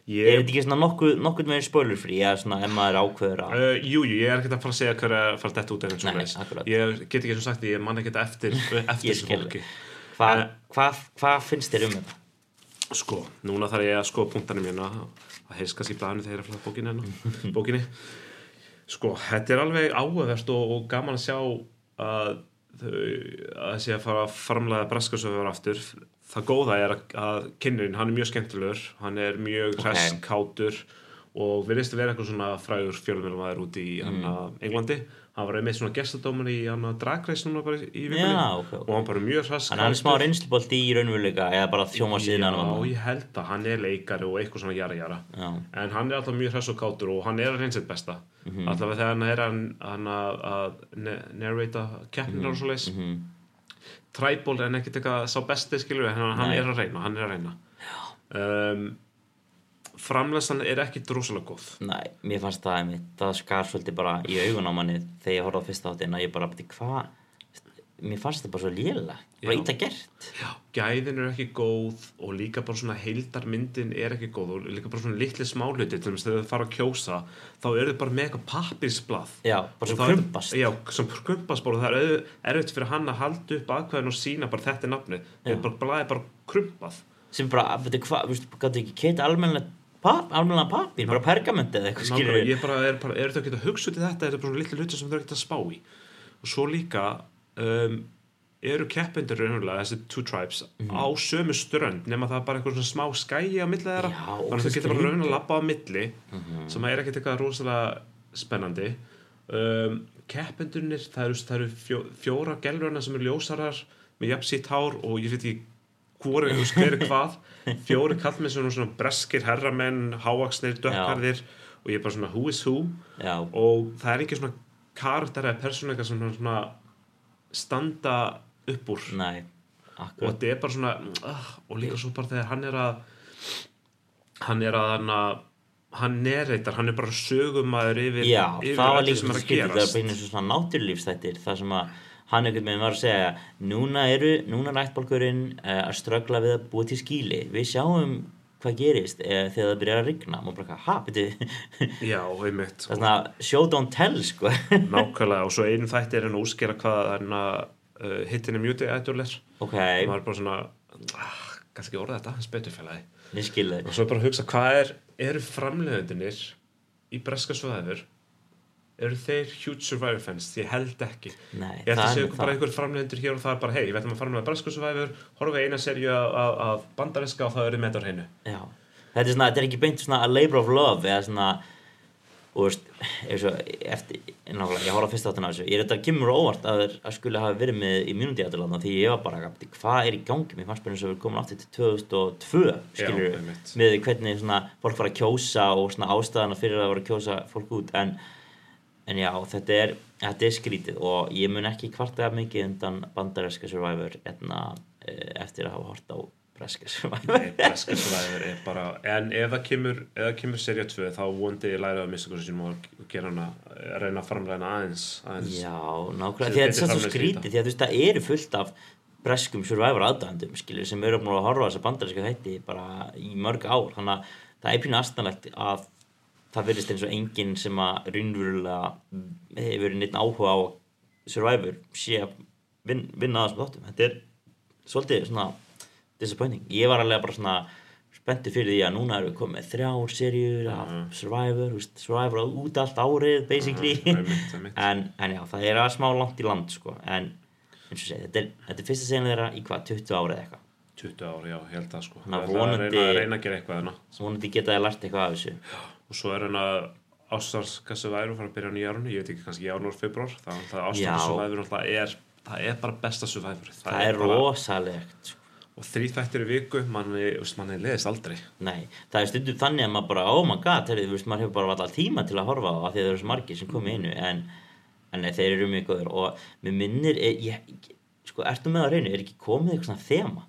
er Ég, þetta ekki svona nokkuð, nokkuð með spoiler free eða svona ef maður ákveður að uh, jú, jú, ég er ekki að fara að segja hver að fara þetta út eða eins og akkurat. Ég get ekki og sagt, ég man ekki þetta eftir, (laughs) eftir þessu fólki hvað Eh. hva, hva finnst þér um þetta? Sko, núna þarf ég að skoða punktanum hérna að kannski í blæðinu þegar ég er að flata bókinni hérna, (laughs) bókinni Sko, þetta er alveg áhugaverst og, og gaman að sjá að þau að þessi að fara að framlega breskasöfur aftur það góða er að, að kynnin, hann er mjög skemmtilegur hann er mjög Ok. hress, kátur og virðist að vera eitthvað svona frægur fjölumilum að er úti í mm. Englandi hann var einmitt svona gestadóman í hann að dragreis núna bara í vikunni Já, ok, ok. og hann bara mjög að hann er smá kátur. reynslubolti í raunveruleika eða bara þjóma síðan Já, ég held að hann er leikari og eitthvað svona jara jara Já, en hann er alltaf mjög hress og kátur og hann er að reynsið besta Mhm. allavega þegar hann er að, að ne- narrata keppnir og svo leis mhm. Tribal er ekkert eitthvað sá besti skilur en hann, Nei. er að reyna, hann er að reyna. Um, framlæstan er ekki drosalega góð. Nei, mér fannst það einmitt, það skar svolítið bara í augun á manni þegar ég horfði á fyrsta þáttinn að ég bara beti hvað mér fannst þetta bara svo lélega bara Já. ítla gert. Já, gæðin eru ekki góð og líka bara svona heildarmyndin er ekki góð og líka bara svona litli smáluti til þess að þau fara að kjósa þá eru þau bara með eitthvað pappirsblað. Já, bara svo Og þá er- krumpast. Já, sem krumpast bara og það er erfitt fyrir hann að halda upp aðkvæðin og sína bara þetta er nafnið. Já. þegar bara blaðið bara krumpað. Sem bara, veitu hvað, veistu, gætu ekki keita almennilega pap, almennilega pappir, bara pergament eða eitthvað skilur ég bara er bara, er þetta ekki að hugsa út í þetta, þetta er bara svona litli hluti sem þau ekki að spá í. Og svo líka um, eru raunverulega, þessi two tribes á sömu strönd nema það er bara eitthvað svona smá skæi á milli þeirra. Þannig að þau getur bara raunverulega að labba á milli sem er ekkert eitthvað rosalega spennandi. Um, keppendurnir það eru, það eru fjó, fjóra gelruna sem eru ljósarar með jafnsýtt hár og ég veit ekki hvori hver er hvað. (laughs) Fjóri kallmenn sem eru svona breskir herramenn, hávaksnir, dökkarðir og ég er bara svona who is who? Já, og það er ekki svona karakter eða persónuleika sem svona standa upp úr. Næ, og þetta er bara svona uh, og líka svo bara þegar hann er að hann er að hann að hann nerreitar, hann er bara sögumæður yfir, já, yfir líka sem er að skildið það er gerast. bara einu svona náttúrlífstættir það sem að hann einhvern veginn var að segja núna eru, núna er ættbálkurinn uh, að ströggla við að búa til skíli við sjáum hvað gerist uh, þegar það byrjar að rigna? Og bara, ha, betur já, einmitt svona show don't tell, sko. Nákvæmlega og svo einu þætti er hann að úskera hvað hann að uh, hittin er mjúti ættulir ok, maður er bara svona ah, kannski orða þetta, hans betur félagi. Ég skilði og svo bara hugsa hvað er, eru framleiðendunir í breska svoðæður eru þeir huge survivor fans? Ég held ekki. Nei, ég held að er bara einhver framleiðendur hér og það er bara hei, við ætlum að framleiða breska survivor horfa eina serju af, bandariska og það eru með þetta á hreinu. Já, þetta er svona, þetta er ekki beint svona a labor of love eða svona veist, og eftir nákvæmlega, ég horfði á fyrsta áttan á þessu. Ég er þetta kemur á óvart að, að skulle hafa verið með í mínúti aðurlanda því ég var bara, hvað er í gangi? Mér fannst bara eins og við komum aftur til 2002 skilur einmitt. með hvernig svona fólk var að kjósa og ástæðana fyrir að vera að kjósa fólk út en, en já, þetta er þetta er skrítið og ég mun ekki kvarta mikið undan bandaræska survivor etna, eftir að hafa hort á breska survivor Nei, breska survivor er bara en ef það kemur, kemur serja 2 þá vondi ég læra að missa hversu sínum og gera hana, reyna að framlega hana aðeins, aðeins. Já, nákvæmlega, því að þetta er svo skrítið því að þú veist, það eru fullt af breskum survivor aðdæðandum, skilur, sem eru að horfa á þessa bandaríska þætti bara í mörg ár, þannig að það er pínu aðstæðanlegt að það verðist eins og enginn sem að raunverulega hefur neitt áhuga á survivor sé að vin, vinna að þessum þáttum, þetta er svolítið svona disappointing, ég var alveg bara svona spenntur fyrir því að núna erum við komið þrjár serjur af Survivor, þú veist, Survivor út allt árið basically. Einmitt, einmitt. (laughs) en, en já, það er að smá langt í land sko. en eins og segi, þetta er, þetta er fyrsta segna þeirra í hvað, 20 árið eitthvað? 20 ár, já, held sko. Að ætla að vonandi- reyna, reyna að gera eitthvað vonandi geta þið lært eitthvað af þessu (gasps) og svo er hann að ástarskassu væru fara að byrja á nýjarunni, ég veit ekki kannski janúar, februar það er Já. ástarskassu væru er það er bara besta survivor það, er bara, rosalegt sko. og þrý þættir í viku, manni, manni leðist aldrei. Nei, það er stundum þannig að maður bara, oh my god, þeir, veist, maður hefur bara alltaf tíma til að horfa á það því að það eru svo margir sem komið innu en, en nei, þeir eru mjög góður og mér minnir, er, ég, sko, ertu með á reynu, er ekki komið eitthvað svona þema?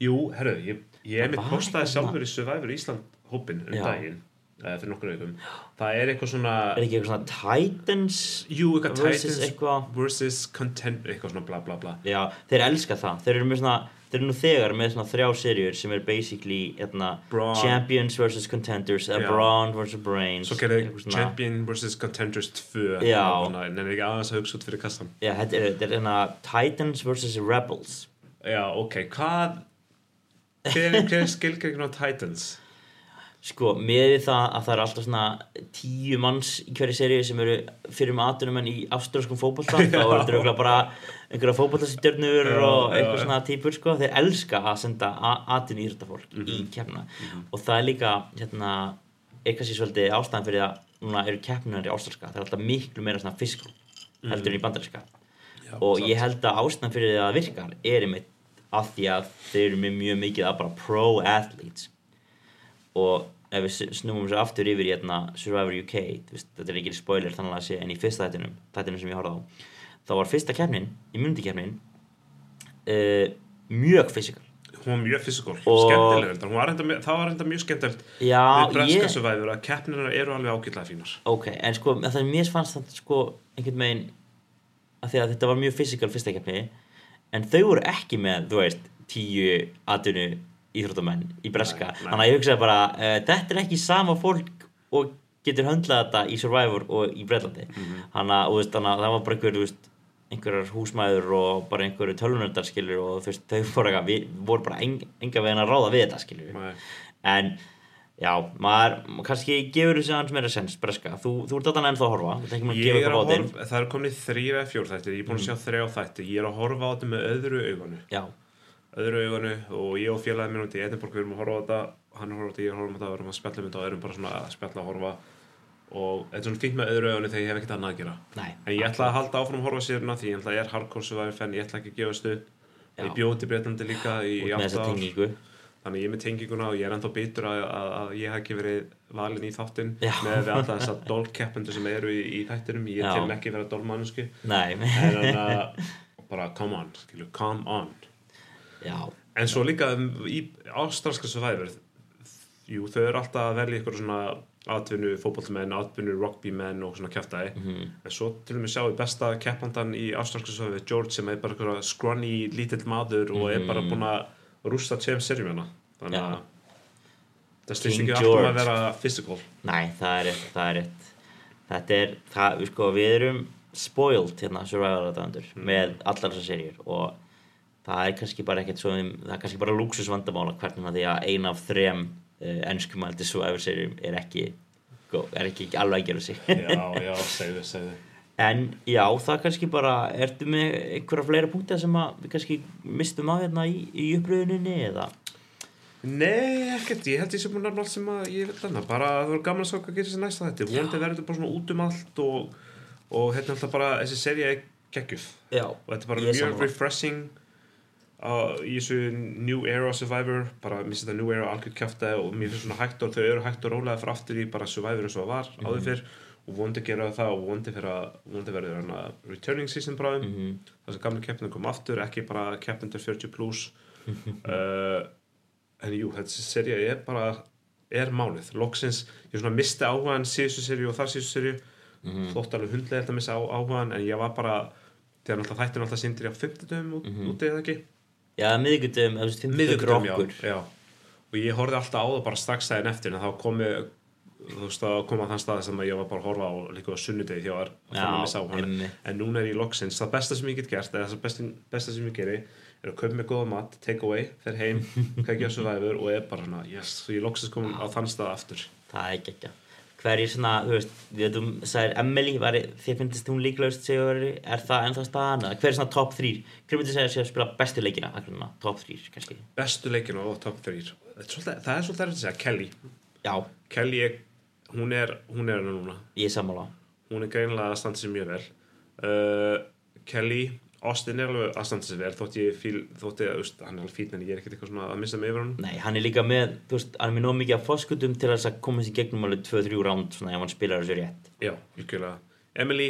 Jú, herru, ég, ég Það mitt postaði sjálfur í Survivor Ísland hópin um daginn fyrir nokkur veikum það er eitthvað svona Er ekki eitthvað svona Titans jú, eitthvað versus Titans eitthvað? versus content eitthvað svona bla bla bla Já, þeir elska það, þeir eru svona þeir eru nú þegar með svona þrjá serjur sem er basically hérna, Brawn. Champions vs. Contenders. Brawn vs. Brains svo eitthvað svona- Champion versus Contenders 2 Já. en er ekki aðeins að hugsa út fyrir kassan Já, þetta er, þetta hérna Titans vs. Rebels já, ok, hvað hver, er skilgringin á Titans Sko, með það að það eru alltaf svona tíu manns í hverju seríu sem eru fyrir með atvinnumenn í ástralskum fótbolta (laughs) þá er þetta örugglega bara einhverja fótboltastjörnur Já, og já. svona típur sko, þeir elska að senda atvinnu íþróttafólk í keppna og það er líka hérna, eitthvað sér svolítið ástæðan fyrir að núna eru keppnunar í ástralska. Það er alltaf miklu meira svona fiskl heldur en í bandarinska Já, og satt. ég held að ástæðan fyrir því að það virkar er einmitt að því að þeir eru með mjög mikið að bara pro athletes og ef við snúum sér aftur yfir í hérna Survivor UK veist, þetta er ekki spoiler þannig að sé en í fyrsta þættinum, þættinum sem ég horfði á. Þá var fyrsta keppnin, í myndikeppnin uh, mjög fysikal hún var mjög fysikál, Og- skemmtileg var reynda, það var reynda mjög skemmtilegt við breska ég, Survivor að keppninar eru alveg ágætlega fínar. Ok, en sko það er mér fannst það sko einhvern veginn því að þetta var mjög fysikal fyrsta keppni en þau voru ekki með, þú veist, tíu atvinnu íþróttamenn í breska. Þannig að ég hugsaði bara, uh, þetta er ekki sama fólk og getur höndlað þetta í Survivor og í Breitlandi Mhm. þannig veist, þannig að það var bara einhver, veist einhverjar húsmæður og bara einhverju tölvunöndar skilur og þú veist, þau voru, eitthvað- við voru bara eng, enga veginn að ráða við þetta skilur. Nei. en já, maður kannski gefur þessi aðeins meira sens breska, þú, þú ert þetta ennþá að horfa. Ég er að horfa, það er komin í þrýra fjór þættir, ég er búin að sjá þrjá þætti, ég er að horfa á þetta með öðru auganu, já, öðru auganu og ég og félagið mér út í Edinborg við erum að horfa á þetta, hann er að horfa á þetta, ég er að horfa á þetta, við erum að spjalla um þetta og erum bara svona að spjalla að horfa og þetta er svona fínt með öðru auganu þegar ég hef ekkert annað að gera. nei En ég ætla að halda áfram að horfa sérna því ég ætla að ég er hardcore survivor fan, ég ætla ekki að gefast upp, Já. ég bjóti breytandi líka í ár. tengingu Þannig ég er með tenginguna og ég er ennþá bitur að, að, að ég hef ekki verið valin í þáttinn með við alla þessar dólkeppendur sem eru í, í þættinum. Ég tel mig ekki þannig (laughs) að bara come on, come on. Já, En svo líka um, í ástralska survivor, jú, þau eru alltaf að velja ykkur svona atvinnu fótbollmenn, atvinnu rugbymenn og svona kjæftæði. mhm, En svo til og með sjáum við besta keppandan í ástralska survivor, George, sem er bara scrawny, lítill maður og er bara búinn að rústa tveim serjumina. Þannig Já. að það styrst ekki alltaf George. að vera physical. nei, það er rétt það er rétt þetta er, það, við sko, við erum spoiled hérna, Survivor aðdæðandur Mm. með allar þessar seríur og það er kannski bara ekkert svo það er kannski bara luxusvandamála hvernig því að ein af þrem uh, ennskumældi Survivor seríum er ekki er ekki, alveg að gera sig Já, (laughs) já, segðu, segðu. En já, það kannski bara, ertu með einhverja fleira punkta sem að við kannski mistum á hérna í, í uppröðuninni eða? Nei, ekkert, ég held ég sem að nefna allt sem að ég vil þarna, bara það voru gaman að sá hvað gerir sér næsta þetta, vonandi verður þetta bara svona út um allt og, og hérna alltaf bara, þessi seria er geggjuð Já. og þetta er bara er mjög sammála. refreshing uh, í þessu New Era Survivor, bara mér finnst þetta New Era algjörð kjafta og mér finnst svona hægt og þau eru hægt og rólega fyrir aftur í bara Survivor eins og það var Mhm. áður fyrr og vonandi gera það og vonandi, fyrir að, vonandi verður hana returning season bráðum Mm -hmm. þess að gamle keppnir kom aftur ekki bara keppnir 40 plus uh, (laughs) en jú, þessi seria er bara er málið, loksins ég svona misti áhugaðan síðustu serju og þar síðustu serju Mhm. þótt alveg hundlega að missa áhugaðan en ég var bara, þegar þættin alltaf sindir á 50 dögum út, Mhm. úti eða ekki Já, 50 miðvikudögum, okkur. já, já og ég horfði alltaf á það bara strax daginn eftir en þá komi þú veist að koma að þann stað sem ég var bara að horfa á líka á sunnudegi þegar einmitt. en núna er ég loksins, það besta sem ég get gert það besta, besta sem ég geri er að kaupa mig góða mat, take away, fer heim (laughs) kækja á Survivor og er bara svona yes, svo ég loksins komin á þann stað aftur Það er geggja. Hver er svona, þú veist, við veitum, sagðir Emily, var, þér finnst hún líklaust sigurveri, er það ennþá staðan? Hver er svona top 3? Hver myndi segja að spila bestu leikina, akkur núna, top 3 kannski? bestu leikinu og top 3 það er svolítið, að segja, Kelly Já, Kelly, hún er hún er núna, ég er sammála. hún er greinilega að standa sér mjög vel uh, Kelly Austin er alveg að standa sér vel þótt ég fíl, þótt ég, veist, hann er alveg fín en ég er ekkert eitthvað svona að missa mig yfir hann Nei, hann er líka með, þú veist, hann er með nóg mikið af fóskutum til þess að koma sér gegnum alveg 2-3 ránd svona ef hann spilar þessu rétt. Já, ykkurlega. Emily,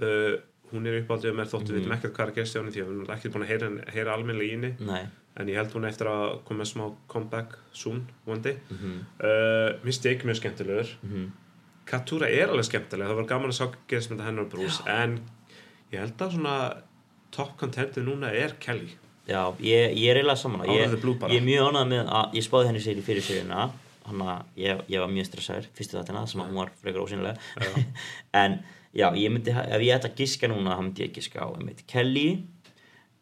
uh, hún er uppáldið með þóttu við veitum ekkert hvað er að gerst hjá henni því að við erum ekki búin að heyra, heyra almennilega í henni Nei. en ég held hún eftir að koma smá comeback soon, vonandi. Mm -hmm. Uh, Minnst ég mjög skemmtilegur. Mhm. Katúra er alveg skemmtileg, það var gaman að sjá gerst með hennar brús en ég held að svona top contentið núna er Kelly. Já, ég, ég er eiginlega saman ég, ég er mjög ánægð með að ég spáði henni sér í fyrir sérina. Hann að ég, ég var mjög stressaður fyrstu þáttina sem að hún var frekar ósynilega (laughs) en já, ég myndi ef ég ætti að giska núna, þá myndi ég giska á einmitt Kelly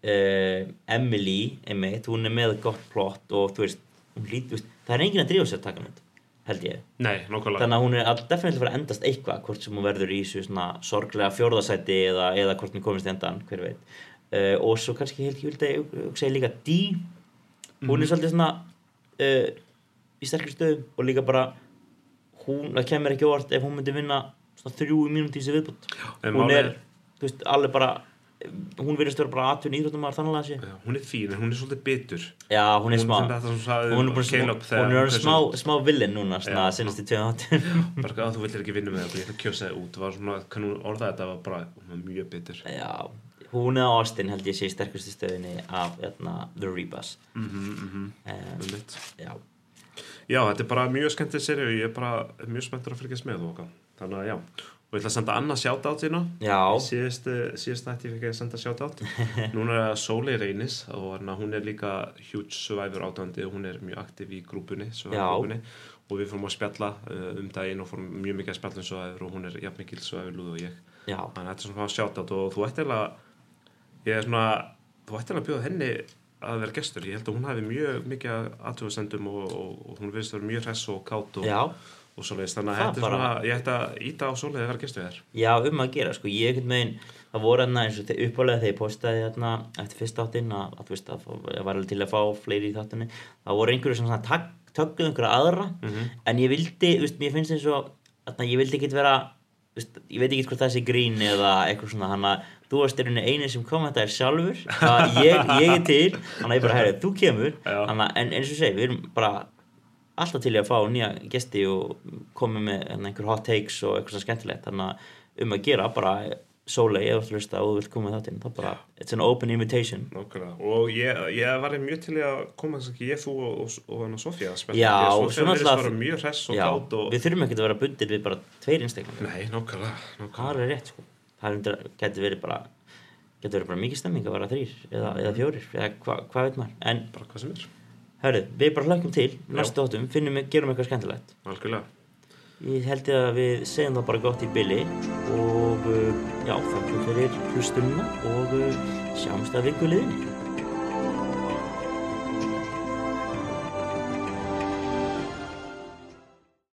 uh, Emily, einmitt, hún er með gott plott og þú veist, hún lít, þú veist það er enginn að drífa sér að taka mynd, held ég. Nei, nákvæmlega. þannig að hún er all definitíð að endast eitthvað hvort sem hún verður í þessu svona sorglega fjórðasæti eða, eða hvort hún komist endan hver veit. Uh, og svo kannski held ég vildi að segja líka Dee hún er svolítið svona uh, í sterkri stöðum og líka bara hún, það kemur ekki óvart ef hún myndi vinna svona þrjú í þessi viðbútt En hún er, þú veist, alveg bara hún verðist vera bara atvinni íþróttum að þannig að sé hún er fín, hún er svolítið bitur. já, hún er smá Hún, sagði hún er smá, hún er smá, smá villin núna senast í tveið áttum bara að þú vildir ekki vinna með það, ég ætla að kjósa það út svona, kannu orða þetta var bara var mjög bitur. Já, hún eða Austin held ég sé í sterkustu stöðinni af etna, The Rebus. Mm -hmm, um, Já, já, þetta er bara mjög skemmtileg seri og ég er bara mjög spenntur að fylgjast með okkar þannig að já, og ég ætla að senda annað sjátátt sína síðust, síðust nætti fikk ég að senda sjátátt (laughs) núna er það Sóley Reynis og hérna, hún er líka huge survivor átöndi og hún er mjög aktiv í grúpunni, grúpunni. Og við fórum að spjalla uh, um daginn og fórum mjög mikið að spjalla um survivor og hún er jafn mikil survivor lúð og ég. Já, þannig að þetta er svona sjátátt og þú ætti er svona, þú ætti eiginlega að bjóða henni að vera gestur, ég held að hún hafi mjög mikið aðtöfasendum og, og, og hún viðst að vera mjög hress og kátt og, já, og svoleiðis, þannig að bara- svona, ég ætti að íta á sólið að vera gestur þér. Já, um að gera sko, ég einhvern veginn, það voru hérna eins og uppalega þegar ég postaði hérna eftir fyrst áttinn að, að veist að var alveg til að fá fleiri í þáttunni, það voru einhverju sem tögguð einhverja aðra. En ég vildi, veist, mér finnst eins og að ég vildi ekki vera veist, ég veit ekki hvort það sé grín eða eitthvað svona, hann að þú varst einu eini sem kom þetta er sjálfur, að ég, ég er til. Hann að ég bara, herri, þú kemur. Hann að, en eins og segi, við erum bara alltaf til í að fá nýja gesti og koma með hérna, einhver hot takes og eitthvað svo skemmtilegt. Þannig að um að gera bara eða þú veist að þú vilt koma þáttinn þá bara, it's an open invitation. Nákvæmlega, og ég, ég var mjög til að koma þess að ég, þú og, og, og og Sofía Já, Sofía svo verðist náttúrulega- bara mjög hress og Já, kátt og við þurfum ekki að vera bundir við bara tveir einstaklega Nei, nákvæmlega það er rétt sko. Það getur verið bara getur verið bara mikið stemming að vera þrýr eða, eða fjórir, eða hva, hvað veit maður. En bara hvað sem er, hörru, við bara hlökkum til. Næstu áttum, finnum, gerum eitthvað skemmtilegt. Algjörlega. Ég held ég að við segjum það bara gott í billi og uh, já, þakka fyrir hlustununa og uh, sjáumst að viku liðinni.